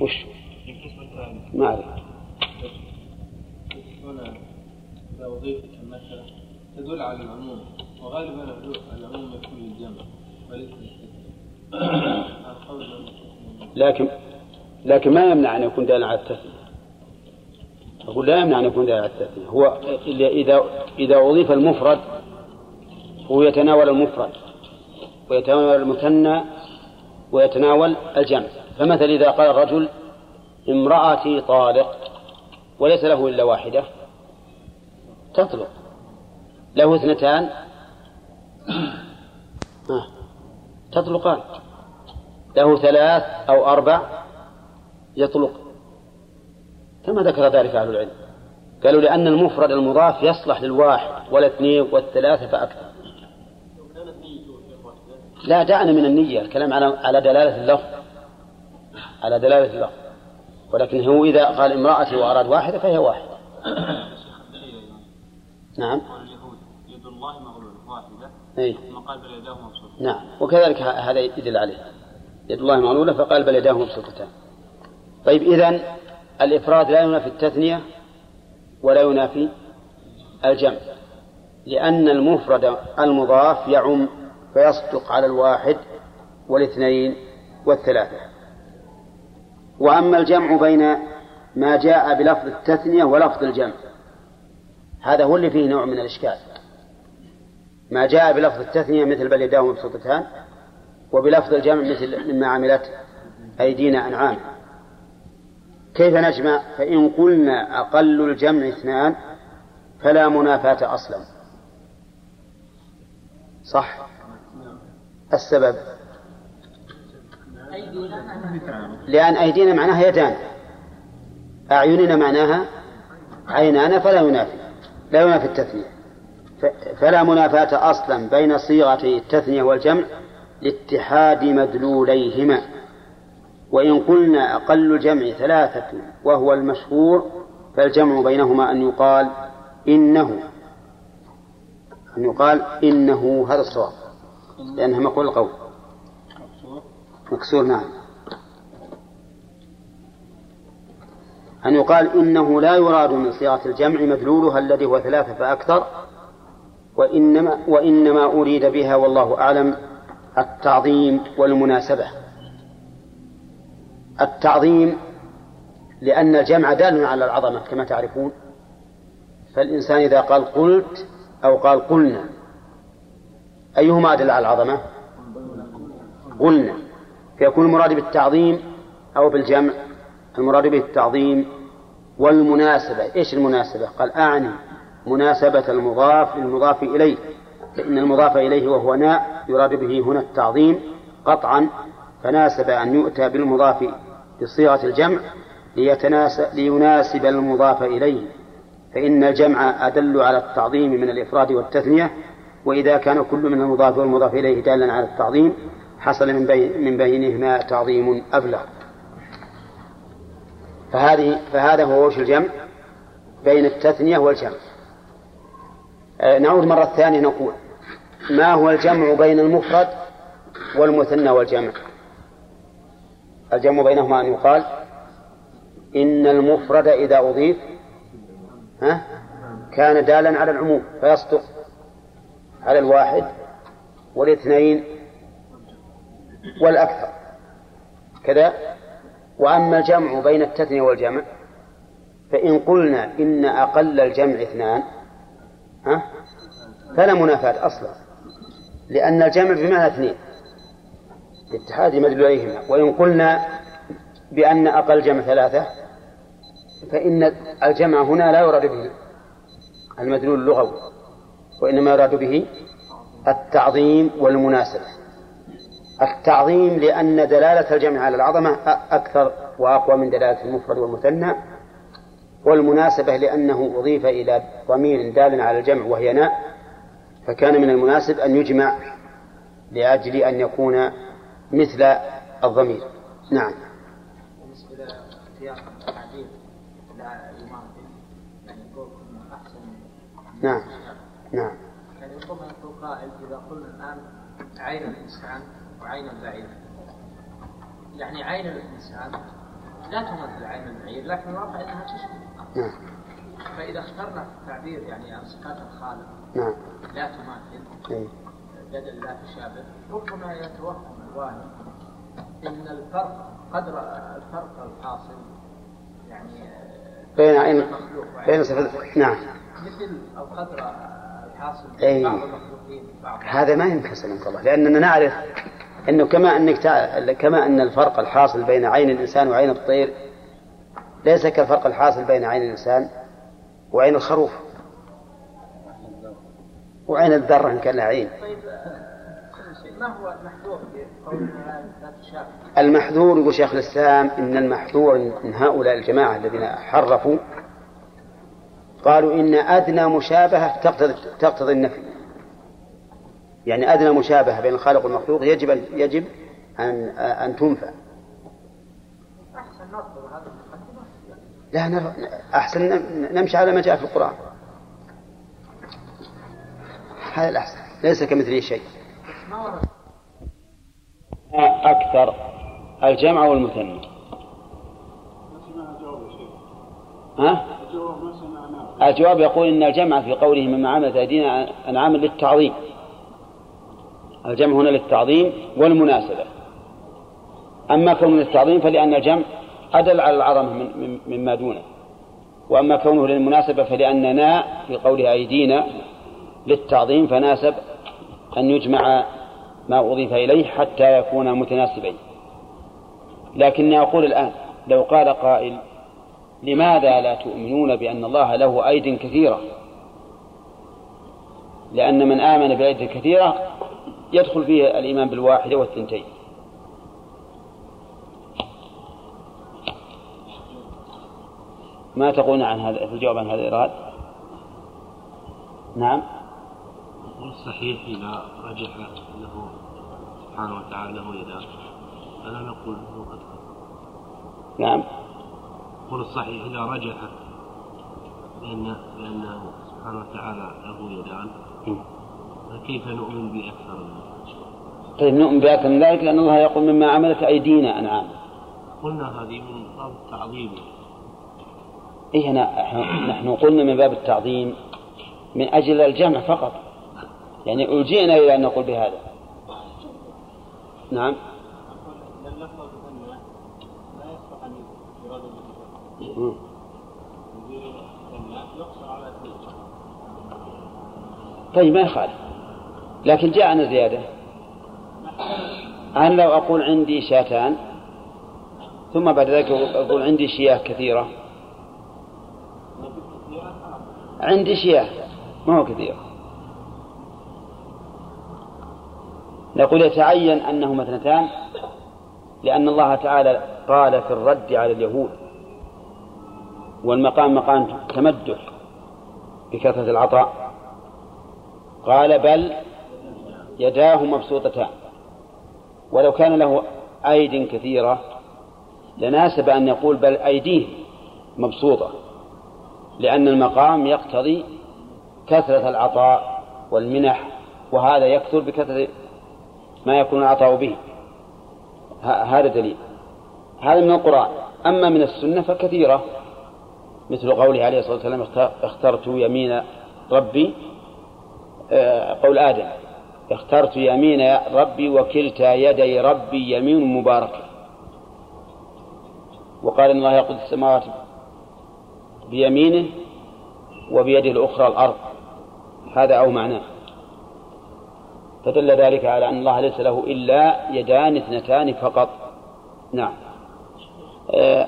وش؟ ما أعرف هنا إذا أضيفت النكرة تدل على العموم وغالبا العموم يكون للجمع وليس لكن لكن ما يمنع أن يكون دالا على التثنية أقول لا يمنع أن يكون دالا على التثنية هو إذا إذا أضيف المفرد هو يتناول المفرد ويتناول المثنى ويتناول الجمع. فمثلا إذا قال الرجل امرأتي طالق وليس له إلا واحدة تطلق. له اثنتان تطلقان. له ثلاث أو أربع يطلق. كما ذكر ذلك أهل العلم. قالوا لأن المفرد المضاف يصلح للواحد والاثنين والثلاثة فأكثر. لا دعنا من النية الكلام على على دلالة اللفظ. على دلالة اللفظ ولكن هو إذا قال امرأتي وأراد واحدة فهي واحدة. نعم. يد الله مغلولة واحدة أي قال بل يداه مبسوطتان نعم. وكذلك هذا يدل عليه. يد الله مغلولة فقال بل يداه مبسوطتان. طيب إذن الإفراد لا ينافي التثنية ولا ينافي الجمع لأن المفرد المضاف يعم فيصدق على الواحد والاثنين والثلاثة. وأما الجمع بين ما جاء بلفظ التثنية ولفظ الجمع. هذا هو اللي فيه نوع من الإشكال. ما جاء بلفظ التثنية مثل بل يداه مبسوطتان وبلفظ الجمع مثل مما عملت أيدينا أنعام. كيف نجمع؟ فإن قلنا أقل الجمع اثنان فلا منافاة أصلا. صح؟ السبب لأن أيدينا معناها يدان. أعيننا معناها عينان فلا ينافي. لا ينافي التثنية. فلا منافاة أصلا بين صيغتي التثنية والجمع لاتحاد مدلوليهما. وإن قلنا أقل الجمع ثلاثة وهو المشهور فالجمع بينهما أن يقال إنه أن يقال إنه هذا الصواب. لأنها مقول القول مكسور نعم. أن يقال إنه لا يراد من صيغة الجمع مدلولها الذي هو ثلاثة فأكثر وإنما وإنما أريد بها والله أعلم التعظيم والمناسبة. التعظيم لأن الجمع دال على العظمة كما تعرفون. فالإنسان إذا قال قلت أو قال قلنا أيهما أدل على العظمة؟ قلنا. فيكون المراد بالتعظيم أو بالجمع المراد به التعظيم والمناسبة. إيش المناسبة؟ قال أعني مناسبة المضاف للمضاف إليه. فإن المضاف إليه وهو ناء يراد به هنا التعظيم قطعا. فناسب أن يؤتى بالمضاف بصيغة الجمع ليتناسب ليناسب المضاف إليه. فإن الجمع أدل على التعظيم من الإفراد والتثنية وإذا كان كل من المضاف والمضاف إليه دالا على التعظيم حصل من, بين من بينهما تعظيم أبلغ. فهذه فهذا هو وجه الجمع بين التثنية والجمع. آه، نعود مرة ثانية نقول ما هو الجمع بين المفرد والمثنى والجمع؟ الجمع بينهما أن يقال إن المفرد إذا أضيف ها كان دالا على العموم فيصدق على الواحد والاثنين والأكثر. كذا؟ وأما الجمع بين التثنية والجمع فإن قلنا إن أقل الجمع اثنان ها؟ فلا منافاة أصلا لأن الجمع بمعنى اثنين لاتحاد مدلوليهما وإن قلنا بأن أقل جمع ثلاثة فإن الجمع هنا لا يراد به المدلول اللغوي وإنما يراد به التعظيم والمناسبة. التعظيم لأن دلالة الجمع على العظمة أكثر وأقوى من دلالة المفرد والمثنى والمناسبة لأنه أضيف إلى ضمير دال على الجمع وهي ناء فكان من المناسب أن يجمع لأجل أن يكون مثل الضمير. نعم. نعم. نعم. يعني ربما يقول قائل إذا قلنا الآن عين الإنسان وعين البعير يعني عين الإنسان لا تمثل عين المعير لكن الواقع إنها تشبه. نعم. فإذا اخترنا في التعبير يعني عن صفات الخالق نعم. لا تماثل إيه. بدل لا تشابه ربما يتوهم الواهم إن الفرق قدر الفرق الحاصل يعني بين عين المخلوق بين صفة نعم. مثل القدر الحاصل أي. بين بعض المخلوقين بعض. هذا ما يمكن سلمك الله لأننا نعرف أنه كما أنك تع... كما أن الفرق الحاصل بين عين الإنسان وعين الطير ليس كالفرق الحاصل بين عين الإنسان وعين الخروف وعين الذرة إن كان لها عين. ما هو المحذور المحذور يقول شيخ الإسلام إن المحذور من هؤلاء الجماعة الذين حرفوا قالوا إن أدنى مشابهة تقتضي النفي. يعني أدنى مشابهة بين الخالق والمخلوق يجب أن يجب أن أن تنفى. لا نر- أحسن نم- نمشي على ما جاء في القرآن. هذا الأحسن ليس كمثله شيء. أكثر الجمع والمثنى. ها؟ الجواب يقول إن الجمع في قوله مما عملت أيدينا أنعاما للتعظيم. الجمع هنا للتعظيم والمناسبة. أما كونه للتعظيم فلأن الجمع أدل على العظمة مما دونه. وأما كونه للمناسبة فلأننا في قوله أيدينا للتعظيم فناسب أن يجمع ما أضيف إليه حتى يكون متناسبين. لكني أقول الآن لو قال قائل لماذا لا تؤمنون بأن الله له أيد كثيرة؟ لأن من آمن بأيد كثيرة يدخل فيه الإيمان بالواحدة والثنتين. ما تقولون عن هذا في الجواب عن هذا الإراد نعم. والصحيح إذا رجح أنه سبحانه وتعالى له يدان فلا نقول أنه قد نعم. نقول الصحيح إذا رجح بأن بأنه سبحانه وتعالى له يدان فكيف نؤمن بأكثر منه؟ طيب نؤمن بأكثر من ذلك لأن الله يقول مما عملت أيدينا أنعام قلنا هذه من باب التعظيم. إيه نحن قلنا من باب التعظيم من أجل الجمع فقط. يعني ألجئنا إلى أن نقول بهذا. نعم. طيب ما يخالف. لكن جاءنا زيادة. أنا لو أقول عندي شاتان ثم بعد ذلك أقول عندي شياه كثيرة. عندي شياه ما هو كثير. نقول يتعين أنهما اثنتان لأن الله تعالى قال في الرد على اليهود والمقام مقام تمدح بكثرة العطاء. قال بل يداه مبسوطتان. ولو كان له أيد كثيرة لناسب أن يقول بل أيديه مبسوطة لأن المقام يقتضي كثرة العطاء والمنح وهذا يكثر بكثرة ما يكون العطاء به. هذا دليل. هذا من القرآن. أما من السنة فكثيرة. مثل قوله عليه الصلاة والسلام اخت- اخترت يمين ربي آه، قول آدم. اخترت يمين ربي وكلتا يدي ربي يمين مباركة وقال إن الله يقود السماوات بيمينه وبيده الأخرى الأرض. هذا أو معناه فدل ذلك على أن الله ليس له إلا يدان اثنتان فقط. نعم. آه،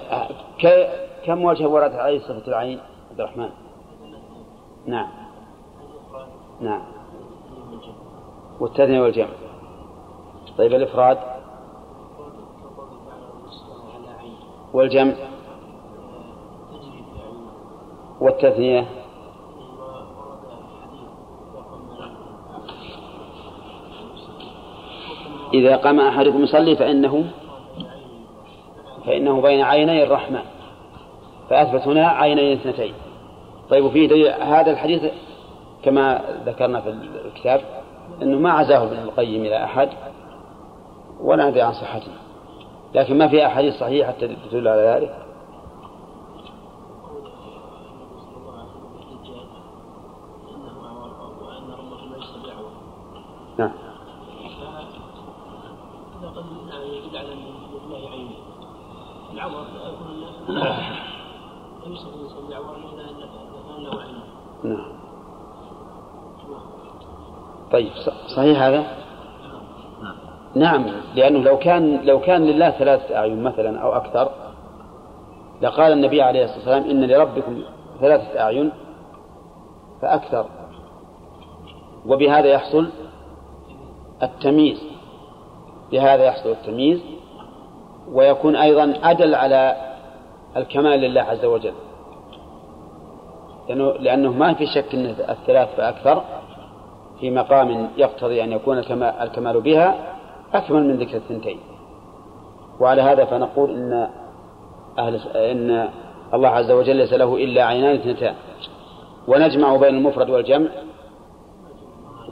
كم وجه وردت عليه صفة العين عبد الرحمن؟ نعم. نعم. والتثنية والجمع. طيب الإفراد والجمع والتثنية. إذا قام أحدكم يصلي فإنه فإنه بين عيني الرحمن فأثبت هنا عينين اثنتين. طيب وفيه هذا الحديث كما ذكرنا في الكتاب أنه ما عزاه ابن القيم إلى أحد ولا ندري عن صحته لكن ما في أحاديث صحيحة تدل على ذلك نعم العمر يكون الناس يوصف الانسان باعوار الا ان له علم نعم طيب صحيح هذا؟ نعم لأنه لو كان لو كان لله ثلاثة أعين مثلا أو أكثر لقال النبي عليه الصلاة والسلام إن لربكم ثلاثة أعين فأكثر. وبهذا يحصل التمييز بهذا يحصل التمييز ويكون أيضا أدل على الكمال لله عز وجل. لأنه, لأنه ما في شك أن الثلاث فأكثر. في مقام يقتضي أن يكون الكمال, بها أكمل من ذكر الثنتين. وعلى هذا فنقول إن أهل إن الله عز وجل ليس له إلا عينان اثنتان. ونجمع بين المفرد والجمع.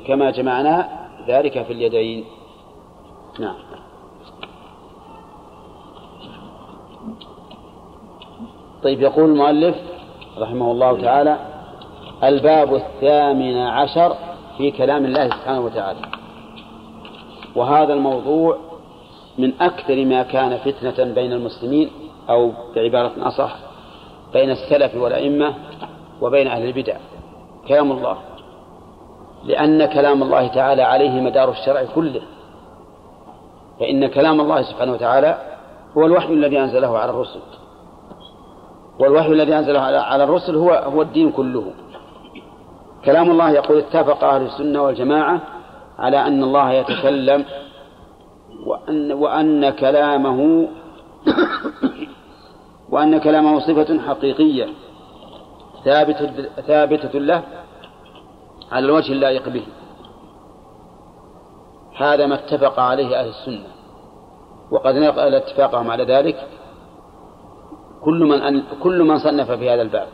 كما جمعنا ذلك في اليدين. نعم. طيب يقول المؤلف رحمه الله تعالى الباب الثامن عشر في كلام الله سبحانه وتعالى. وهذا الموضوع من أكثر ما كان فتنة بين المسلمين أو بعبارة أصح بين السلف والأئمة وبين أهل البدع. كلام الله. لأن كلام الله تعالى عليه مدار الشرع كله. فإن كلام الله سبحانه وتعالى هو الوحي الذي أنزله على الرسل. والوحي الذي أنزله على الرسل هو هو الدين كله. كلام الله يقول اتفق أهل السنة والجماعة على أن الله يتكلم وأن, وأن كلامه وأن كلامه صفة حقيقية ثابتة ثابتة له على الوجه اللائق به. هذا ما اتفق عليه أهل السنة. وقد نقل اتفاقهم على ذلك. كل من كل من صنف في هذا الباب.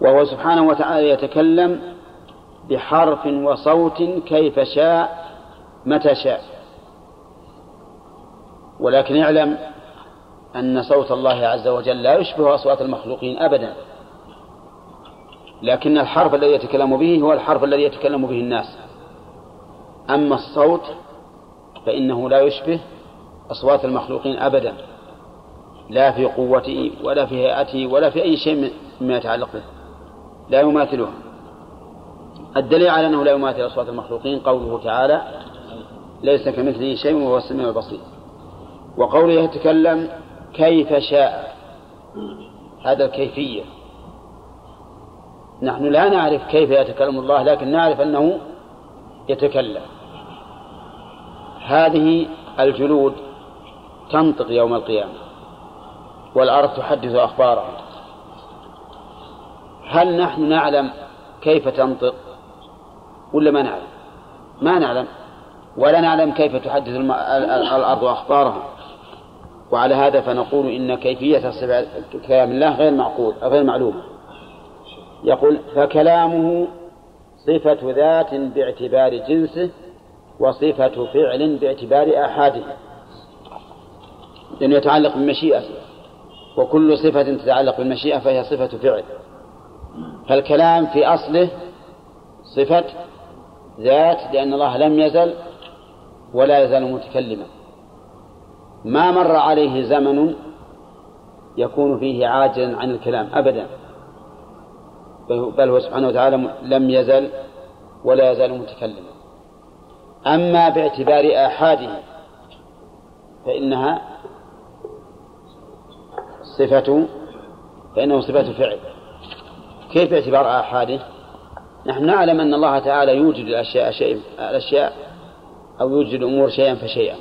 وهو سبحانه وتعالى يتكلم بحرف وصوت كيف شاء متى شاء. ولكن اعلم أن صوت الله عز وجل لا يشبه أصوات المخلوقين أبدا. لكن الحرف الذي يتكلم به هو الحرف الذي يتكلم به الناس. أما الصوت فإنه لا يشبه أصوات المخلوقين أبدا. لا في قوته ولا في هيئته ولا في أي شيء مما يتعلق به. لا يماثلها. الدليل على أنه لا يماثل أصوات المخلوقين قوله تعالى ليس كمثله شيء وهو السميع البصير. وقوله يتكلم كيف شاء. هذا الكيفية. نحن لا نعرف كيف يتكلم الله لكن نعرف أنه يتكلم. هذه الجلود تنطق يوم القيامة والأرض تحدث أخبارها. هل نحن نعلم كيف تنطق ولا ما نعلم؟ ما نعلم. ولا نعلم كيف تحدث. الأرض أخبارها. وعلى هذا فنقول إن كيفية كلام الله غير معقول غير معلومة يقول فكلامه صفة ذات باعتبار جنسه وصفة فعل باعتبار آحاده. لأنه يتعلق بالمشيئة. وكل صفة تتعلق بالمشيئة فهي صفة فعل. فالكلام في أصله صفة ذات لأن الله لم يزل ولا يزال متكلما. ما مر عليه زمن يكون فيه عاجلا عن الكلام أبدا. بل هو سبحانه وتعالى لم يزل ولا يزال متكلما. أما باعتبار آحاده فإنها صفة فإنه صفة فعل. كيف باعتبار آحاده؟ نحن نعلم أن الله تعالى يوجد الأشياء شيء الأشياء أو يوجد الأمور شيئا فشيئا.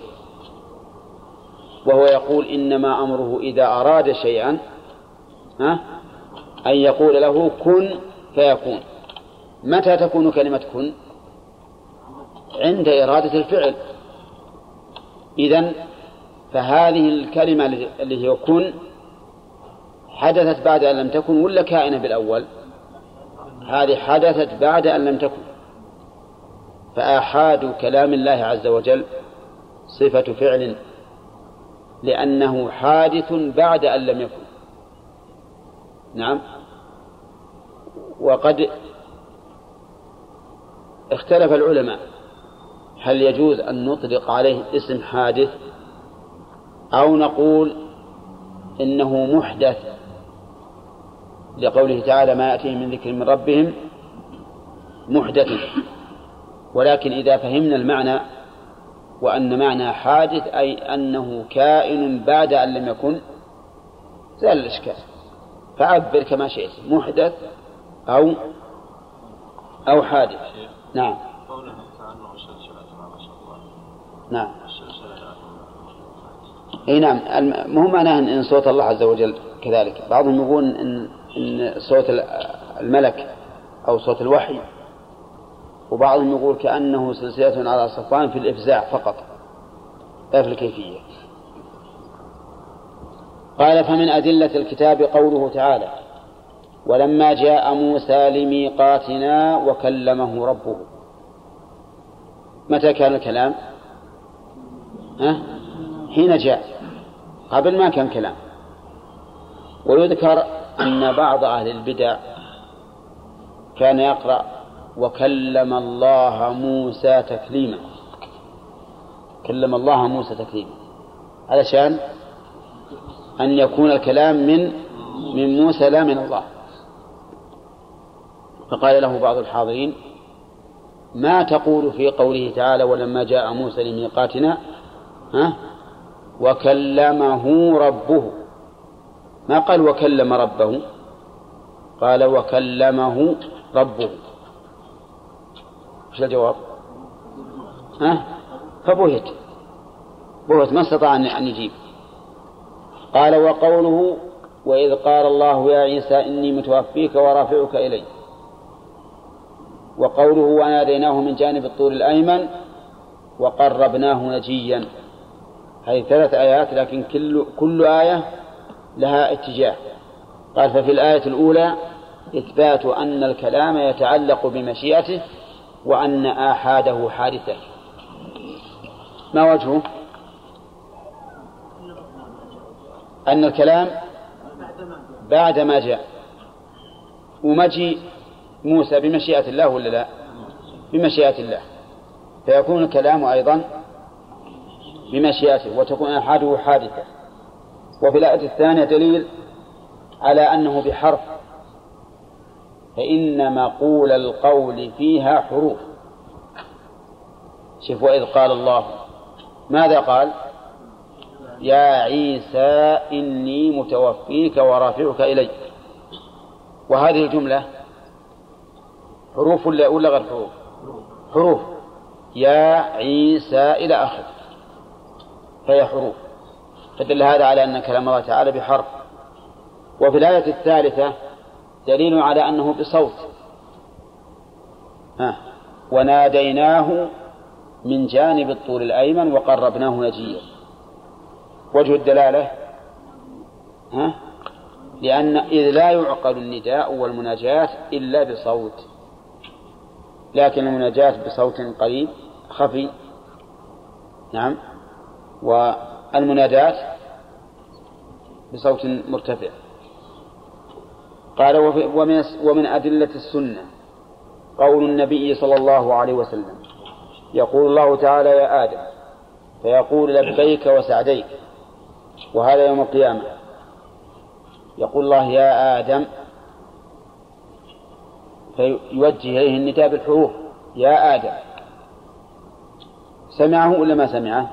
وهو يقول إنما أمره إذا أراد شيئا ها أن يقول له كن فيكون. متى تكون كلمة كن؟ عند إرادة الفعل. إذن فهذه الكلمة اللي هي كن حدثت بعد أن لم تكن ولا كائنة بالأول. هذه حدثت بعد أن لم تكن. فآحاد كلام الله عز وجل صفة فعل لأنه حادث بعد أن لم يكن. نعم. وقد اختلف العلماء هل يجوز أن نطلق عليه اسم حادث أو نقول إنه محدث لقوله تعالى ما يأتيهم من ذكر من ربهم محدث. ولكن إذا فهمنا المعنى وأن معنى حادث أي أنه كائن بعد أن لم يكن زال الإشكال. فعبر كما شئت محدث أو أو حادث. نعم. نعم. إي نعم. مو معناه إن صوت الله عز وجل كذلك. بعضهم يقول إن إن صوت ال- الملك أو صوت الوحي وبعضهم يقول كأنه سلسلة على صفان في الإفزاع فقط لا في الكيفية. قال فمن أدلة الكتاب قوله تعالى ولما جاء موسى لميقاتنا وكلمه ربه متى كان الكلام؟ ها؟ حين جاء قبل ما كان كلام. ويذكر أن بعض أهل البدع كان يقرأ وكلم الله موسى تكليما. كلم الله موسى تكليما. علشان أن يكون الكلام من من موسى لا من الله. فقال له بعض الحاضرين ما تقول في قوله تعالى ولما جاء موسى لميقاتنا ها وكلمه ربه؟ ما قال وكلم ربه؟ قال وكلمه ربه. إيش الجواب؟ ها؟ فبهت. بهت ما استطاع أن يجيب. قال وقوله وإذ قال الله يا عيسى إني متوفيك ورافعك إلي. وقوله وناديناه من جانب الطور الأيمن وقربناه نجيا. هذه ثلاث آيات لكن كل كل آية لها اتجاه. قال ففي الآية الأولى إثبات أن الكلام يتعلق بمشيئته وأن آحاده حادثة. ما وجهه؟ أن الكلام بعد ما جاء. ومجيء موسى بمشيئة الله ولا لا؟ بمشيئة الله. فيكون الكلام أيضا بمشيئته وتكون آحاده حادثة. وفي الآية الثانية دليل على أنه بحرف. فإن مقول القول فيها حروف. شوف وإذ قال الله ماذا قال؟ يا عيسى إني متوفيك ورافعك إلي وهذه الجملة حروف ولا ولا غير حروف؟ حروف. يا عيسى إلى آخره. فهي حروف. فدل هذا على أن كلام الله تعالى بحرف. وفي الآية الثالثة دليل على أنه بصوت. ها وناديناه من جانب الطور الأيمن وقربناه نجيا. وجه الدلالة ها لأن إذ لا يعقل النداء والمناجاة إلا بصوت. لكن المناجاة بصوت قريب خفي. نعم. والمناداة بصوت مرتفع. قال ومن ومن أدلة السنة قول النبي صلى الله عليه وسلم يقول الله تعالى يا آدم فيقول لبيك وسعديك وهذا يوم القيامة. يقول الله يا آدم فيوجه إليه النداء بالحروف يا آدم سمعه ولا ما سمعه؟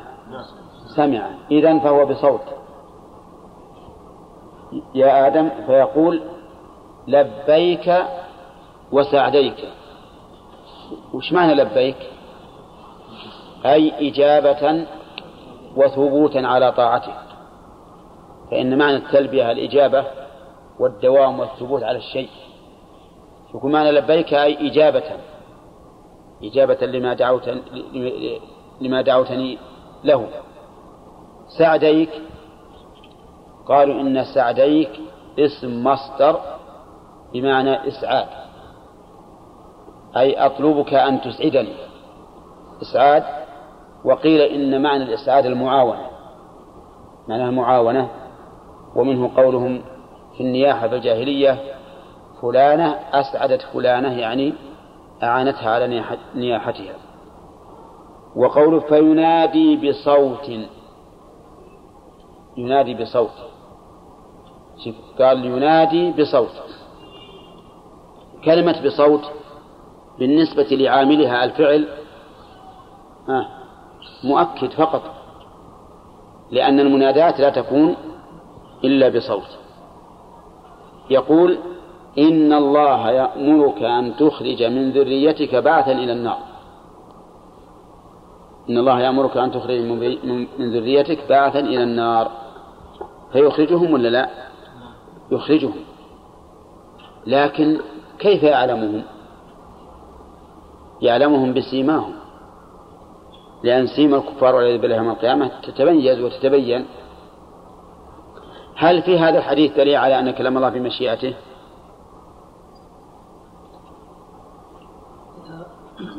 سمعه إذا فهو بصوت. يا آدم فيقول لبيك وسعديك. وش معنى لبيك؟ أي إجابة وثبوتا على طاعته فإن معنى التلبية الإجابة والدوام والثبوت على الشيء. يكون معنى لبيك أي إجابة. إجابة لما دعوت لما دعوتني له. سعديك؟ قالوا إن سعديك اسم مصدر بمعنى إسعاد. أي أطلبك أن تسعدني. إسعاد؟ وقيل إن معنى الإسعاد المعاونة. معناها المعاونة ومنه قولهم في النياحة في الجاهلية فلانة أسعدت فلانة يعني أعانتها على نياحتها. وقوله فينادي بصوت ينادي بصوت شوف قال ينادي بصوت كلمة بصوت بالنسبة لعاملها الفعل مؤكد فقط لأن المنادات لا تكون إلا بصوت. يقول إن الله يأمرك أن تخرج من ذريتك بعثا إلى النار. إن الله يأمرك أن تخرج من ذريتك بعثا إلى النار. فيخرجهم ولا لا؟ يخرجهم. لكن كيف يعلمهم؟ يعلمهم بسيماهم. لأن سيما الكفار والعياذ بالله يوم القيامة تتميز وتتبين. هل في هذا الحديث دليل على أن كلام الله بمشيئته؟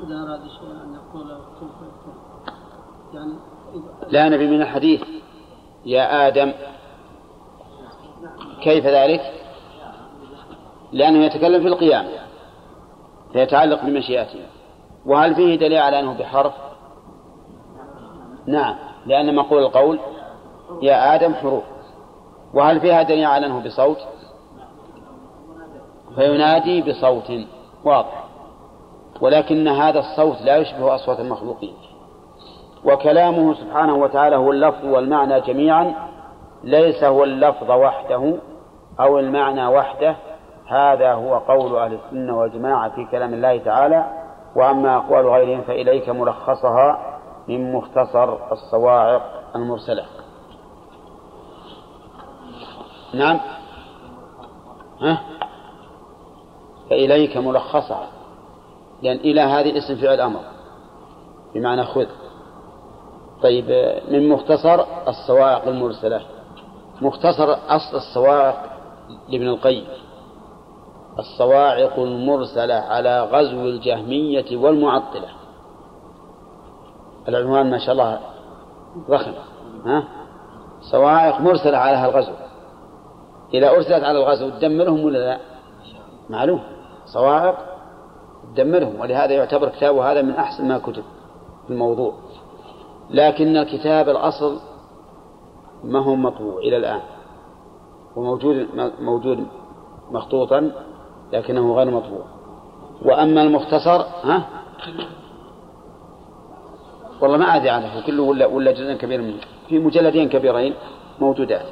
إذا أراد شيئا أن يقول يعني لا نبي من الحديث. يا آدم كيف ذلك؟ لأنه يتكلم في القيامة فيتعلق بمشيئته وهل فيه دليل على أنه بحرف؟ نعم لأن مقول القول يا آدم حروف وهل فيها دليل على أنه بصوت؟ فينادي بصوت واضح ولكن هذا الصوت لا يشبه أصوات المخلوقين وكلامه سبحانه وتعالى هو اللفظ والمعنى جميعا ليس هو اللفظ وحده أو المعنى وحده هذا هو قول أهل السنة والجماعة في كلام الله تعالى وأما أقوال غيرهم فإليك ملخصها من مختصر الصواعق المرسلة. نعم. ها؟ فإليك ملخصها. لأن إلى هذه اسم فعل أمر. بمعنى خذ. طيب من مختصر الصواعق المرسلة. مختصر أصل الصواعق لابن القيم. الصواعق المرسلة على غزو الجهمية والمعطلة. العنوان ما شاء الله ضخم ها؟ صواعق مرسلة على هالغزو إذا أرسلت على الغزو تدمرهم ولا لا؟ معلوم. صواعق تدمرهم ولهذا يعتبر كتابه هذا من أحسن ما كتب في الموضوع. لكن الكتاب الأصل ما هو مطبوع إلى الآن. وموجود موجود مخطوطا لكنه غير مطبوع. وأما المختصر ها؟ والله ما أدري عنه كله ولا ولا جزء كبير منه. في مجلدين كبيرين موجودات.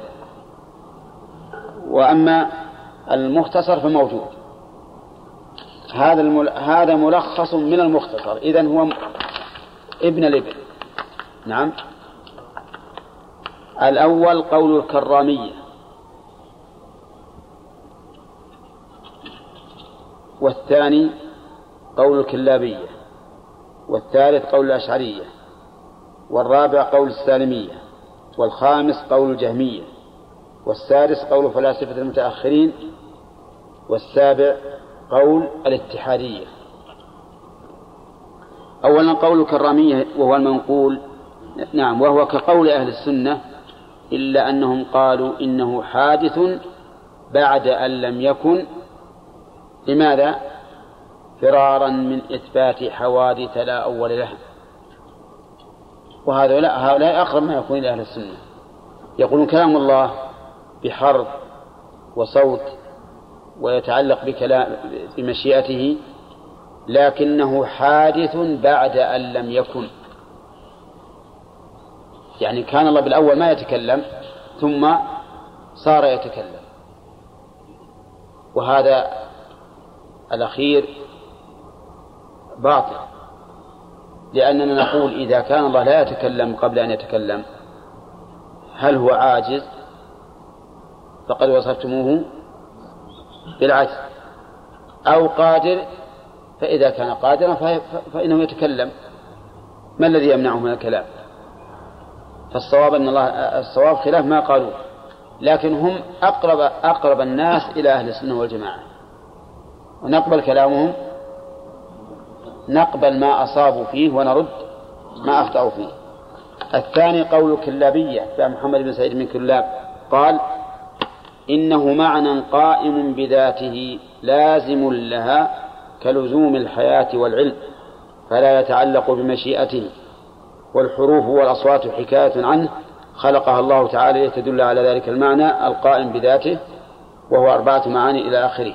وأما المختصر فموجود. هذا المل... هذا ملخص من المختصر. إذا هو ابن الابن. نعم. الأول قول الكرامية. والثاني قول الكلابية والثالث قول الأشعرية والرابع قول السالمية والخامس قول الجهمية والسادس قول فلاسفة المتأخرين والسابع قول الاتحادية. أولا قول الكرامية وهو المنقول نعم وهو كقول أهل السنة إلا أنهم قالوا إنه حادث بعد أن لم يكن لماذا؟ فرارا من إثبات حوادث لا أول لها. وهذا هؤلاء أقرب ما يكون إلى أهل السنة. يقولون كلام الله بحرف وصوت ويتعلق بكلام بمشيئته لكنه حادث بعد أن لم يكن. يعني كان الله بالأول ما يتكلم ثم صار يتكلم. وهذا الأخير باطل. لأننا نقول إذا كان الله لا يتكلم قبل أن يتكلم هل هو عاجز؟ فقد وصفتموه بالعجز. أو قادر فإذا كان قادرا فإنه يتكلم. ما الذي يمنعه من الكلام؟ فالصواب أن الله الصواب خلاف ما قالوا لكن هم أقرب أقرب الناس إلى أهل السنة والجماعة. ونقبل كلامهم نقبل ما أصابوا فيه ونرد ما أخطأوا فيه. الثاني قول كلابية محمد بن سعيد بن كلاب قال إنه معنى قائم بذاته لازم لها كلزوم الحياة والعلم فلا يتعلق بمشيئته والحروف والأصوات حكاية عنه. خلقها الله تعالى لتدل على ذلك المعنى القائم بذاته وهو أربعة معاني إلى آخره.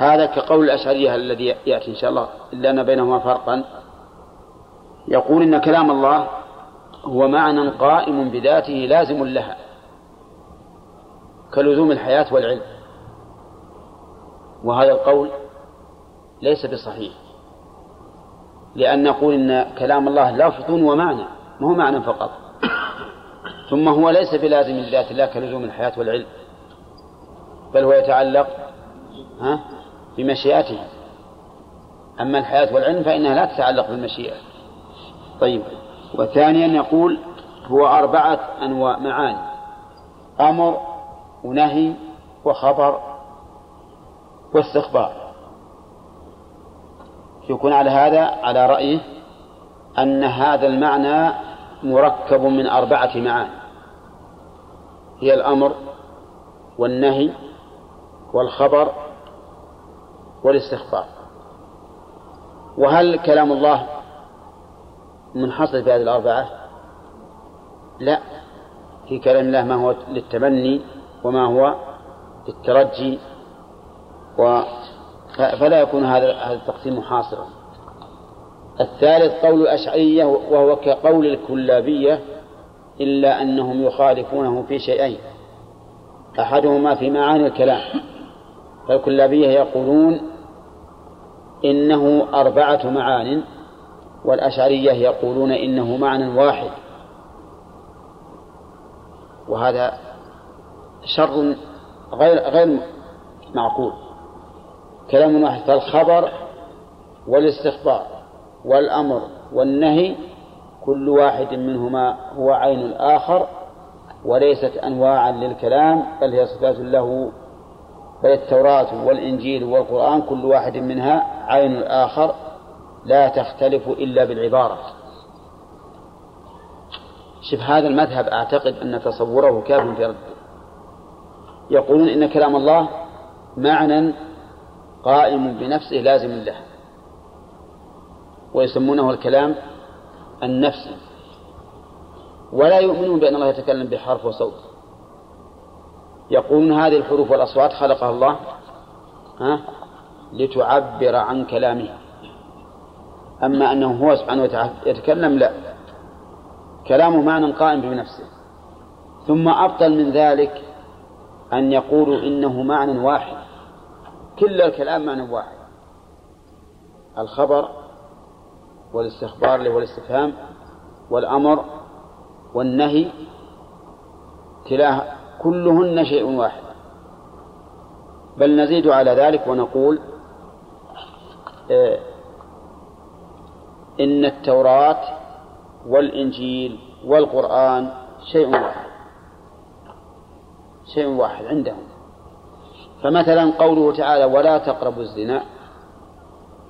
هذا كقول الأشعرية الذي يأتي إن شاء الله إلا أن بينهما فرقا. يقول إن كلام الله هو معنى قائم بذاته لازم لها كلزوم الحياة والعلم. وهذا القول ليس بصحيح لأن نقول إن كلام الله لفظ ومعنى ما هو معنى فقط. ثم هو ليس بلازم لذات الله كلزوم الحياة والعلم بل هو يتعلق ها؟ بمشيئته. أما الحياة والعلم فإنها لا تتعلق بالمشيئة. طيب وثانيا يقول هو أربعة أنواع معاني أمر ونهي وخبر واستخبار. يكون على هذا على رأيه أن هذا المعنى مركب من أربعة معاني هي الأمر والنهي والخبر والاستخبار وهل كلام الله منحصر في هذه الأربعة؟ لا. في كلام الله ما هو للتمني وما هو للترجي. و فلا يكون هذا هذا التقسيم حاصرا الثالث قول الأشعرية وهو كقول الكلابية إلا أنهم يخالفونه في شيئين. أحدهما في معاني الكلام. فالكلابية يقولون إنه أربعة معان والأشعرية يقولون إنه معنى واحد. وهذا شر غير غير معقول. كلام واحد فالخبر والاستخبار والأمر والنهي كل واحد منهما هو عين الآخر وليست أنواعا للكلام بل هي صفات له بل التوراة والإنجيل والقرآن كل واحد منها عين الآخر لا تختلف إلا بالعبارة. شوف هذا المذهب أعتقد أن تصوره كاف في رده يقولون إن كلام الله معنى قائم بنفسه لازم له ويسمونه الكلام النفسي. ولا يؤمنون بأن الله يتكلم بحرف وصوت. يقولون هذه الحروف والأصوات خلقها الله ها؟ لتعبر عن كلامه. أما أنه هو سبحانه وتعالى يتكلم لا. كلامه معنى قائم بنفسه. ثم أبطل من ذلك أن يقولوا إنه معنى واحد. كل الكلام معنى واحد. الخبر والاستخبار اللي هو الاستفهام والأمر والنهي كلاه كلهن شيء واحد. بل نزيد على ذلك ونقول إن التوراة والإنجيل والقرآن شيء واحد. شيء واحد عندهم. فمثلا قوله تعالى ولا تقربوا الزنا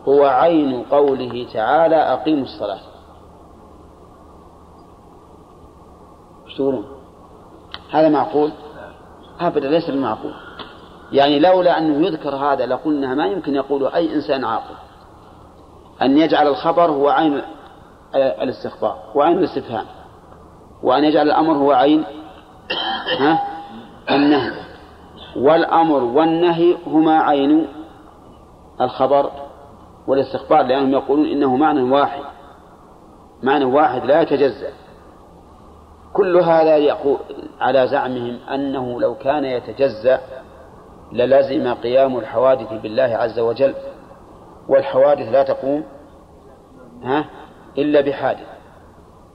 هو عين قوله تعالى أقيموا الصلاة إيش تقولون؟ هذا معقول؟ أبدا ليس بمعقول. يعني لولا أنه يذكر هذا لقلنا ما يمكن يقوله أي إنسان عاقل. أن يجعل الخبر هو عين الاستخبار وعين الاستفهام. وأن يجعل الأمر هو عين ها؟ النهي. والأمر والنهي هما عين الخبر والاستخبار لأنهم يقولون إنه معنى واحد. معنى واحد لا يتجزأ. كل هذا يقول على زعمهم أنه لو كان يتجزأ للزم قيام الحوادث بالله عز وجل والحوادث لا تقوم ها إلا بحادث.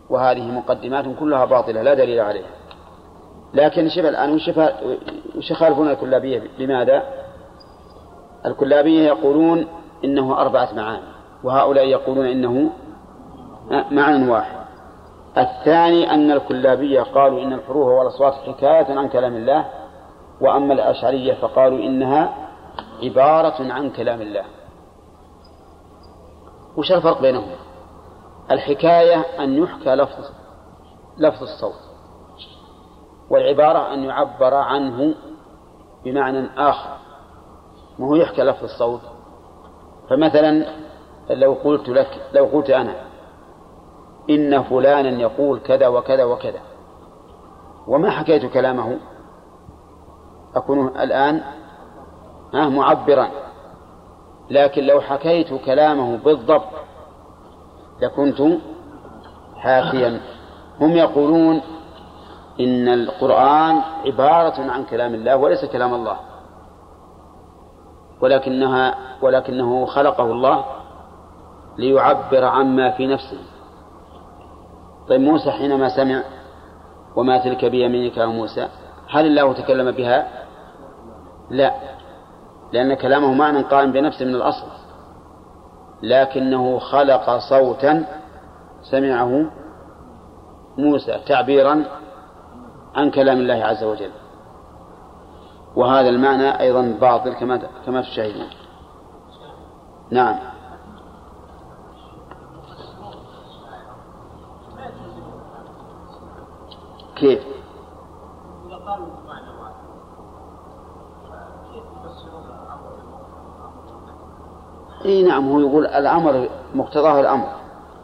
وهذه مقدمات كلها باطلة لا دليل عليها. لكن شوف الآن وش يخالفون الكلابية؟ لماذا؟ الكلابية يقولون إنه أربعة معاني وهؤلاء يقولون إنه معنى واحد. الثاني أن الكلابية قالوا إن الحروف والأصوات حكاية عن كلام الله وأما الأشعرية فقالوا إنها عبارة عن كلام الله. وش الفرق بينهم؟ الحكاية أن يحكى لفظ لفظ الصوت والعبارة أن يعبر عنه بمعنى آخر. ما هو يحكى لفظ الصوت؟ فمثلا لو قلت لك لو قلت أنا إن فلانا يقول كذا وكذا وكذا. وما حكيت كلامه؟ أكون الآن معبرا. لكن لو حكيت كلامه بالضبط لكنت حاكيا. هم يقولون إن القرآن عبارة عن كلام الله وليس كلام الله. ولكنها ولكنه خلقه الله ليعبر عما في نفسه. طيب موسى حينما سمع وما تلك بيمينك يا موسى هل الله تكلم بها؟ لا لأن كلامه معنى قائم بنفسه من الأصل. لكنه خلق صوتا سمعه موسى تعبيرا عن كلام الله عز وجل. وهذا المعنى أيضا باطل كما كما تشاهدون نعم. كيف؟ إذا قالوا إي نعم هو يقول الأمر مقتضاه الأمر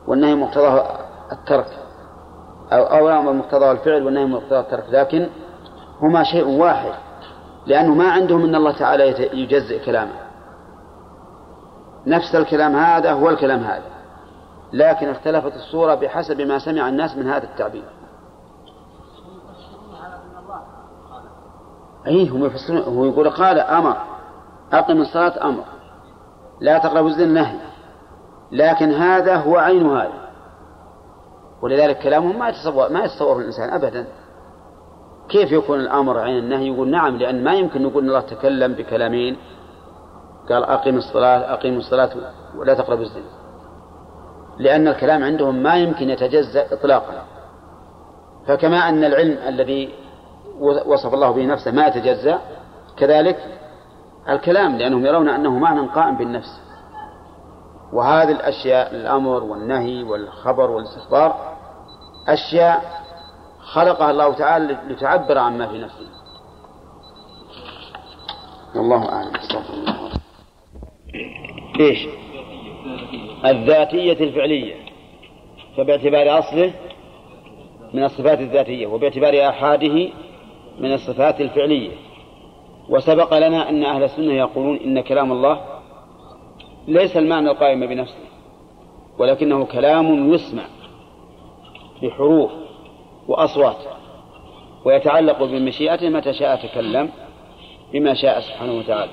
والنهي مقتضاه الترك. أو أو الأمر مقتضاه الفعل والنهي مقتضاه الترك. لكن هما شيء واحد لأنه ما عندهم إن الله تعالى يجزئ كلامه. نفس الكلام هذا هو الكلام هذا. لكن اختلفت الصورة بحسب ما سمع الناس من هذا التعبير. أي هم يفسرون هو يقول قال أمر أقم الصلاة أمر. لا تقربوا الزنا نهي. لكن هذا هو عين هذا. ولذلك كلامهم ما يتصور ما يتصور الإنسان أبدا. كيف يكون الأمر عين النهي؟ يقول نعم لأن ما يمكن نقول الله تكلم بكلامين. قال أقم الصلاة أقيموا الصلاة ولا تقربوا الزنا. لأن الكلام عندهم ما يمكن يتجزأ إطلاقا. فكما أن العلم الذي وصف الله به نفسه ما يتجزأ. كذلك الكلام لأنهم يرون أنه معنى قائم بالنفس. وهذه الأشياء الأمر والنهي والخبر والاستخبار أشياء خلقها الله تعالى لتعبر عما في نفسه. والله أعلم. استغفر الله إيش؟ الذاتية الفعلية. فباعتبار أصله من الصفات الذاتية وباعتبار آحاده من الصفات الفعلية. وسبق لنا أن أهل السنة يقولون إن كلام الله ليس المعنى القائم بنفسه ولكنه كلام يسمع بحروف وأصوات ويتعلق بمشيئته متى شاء تكلم بما شاء سبحانه وتعالى.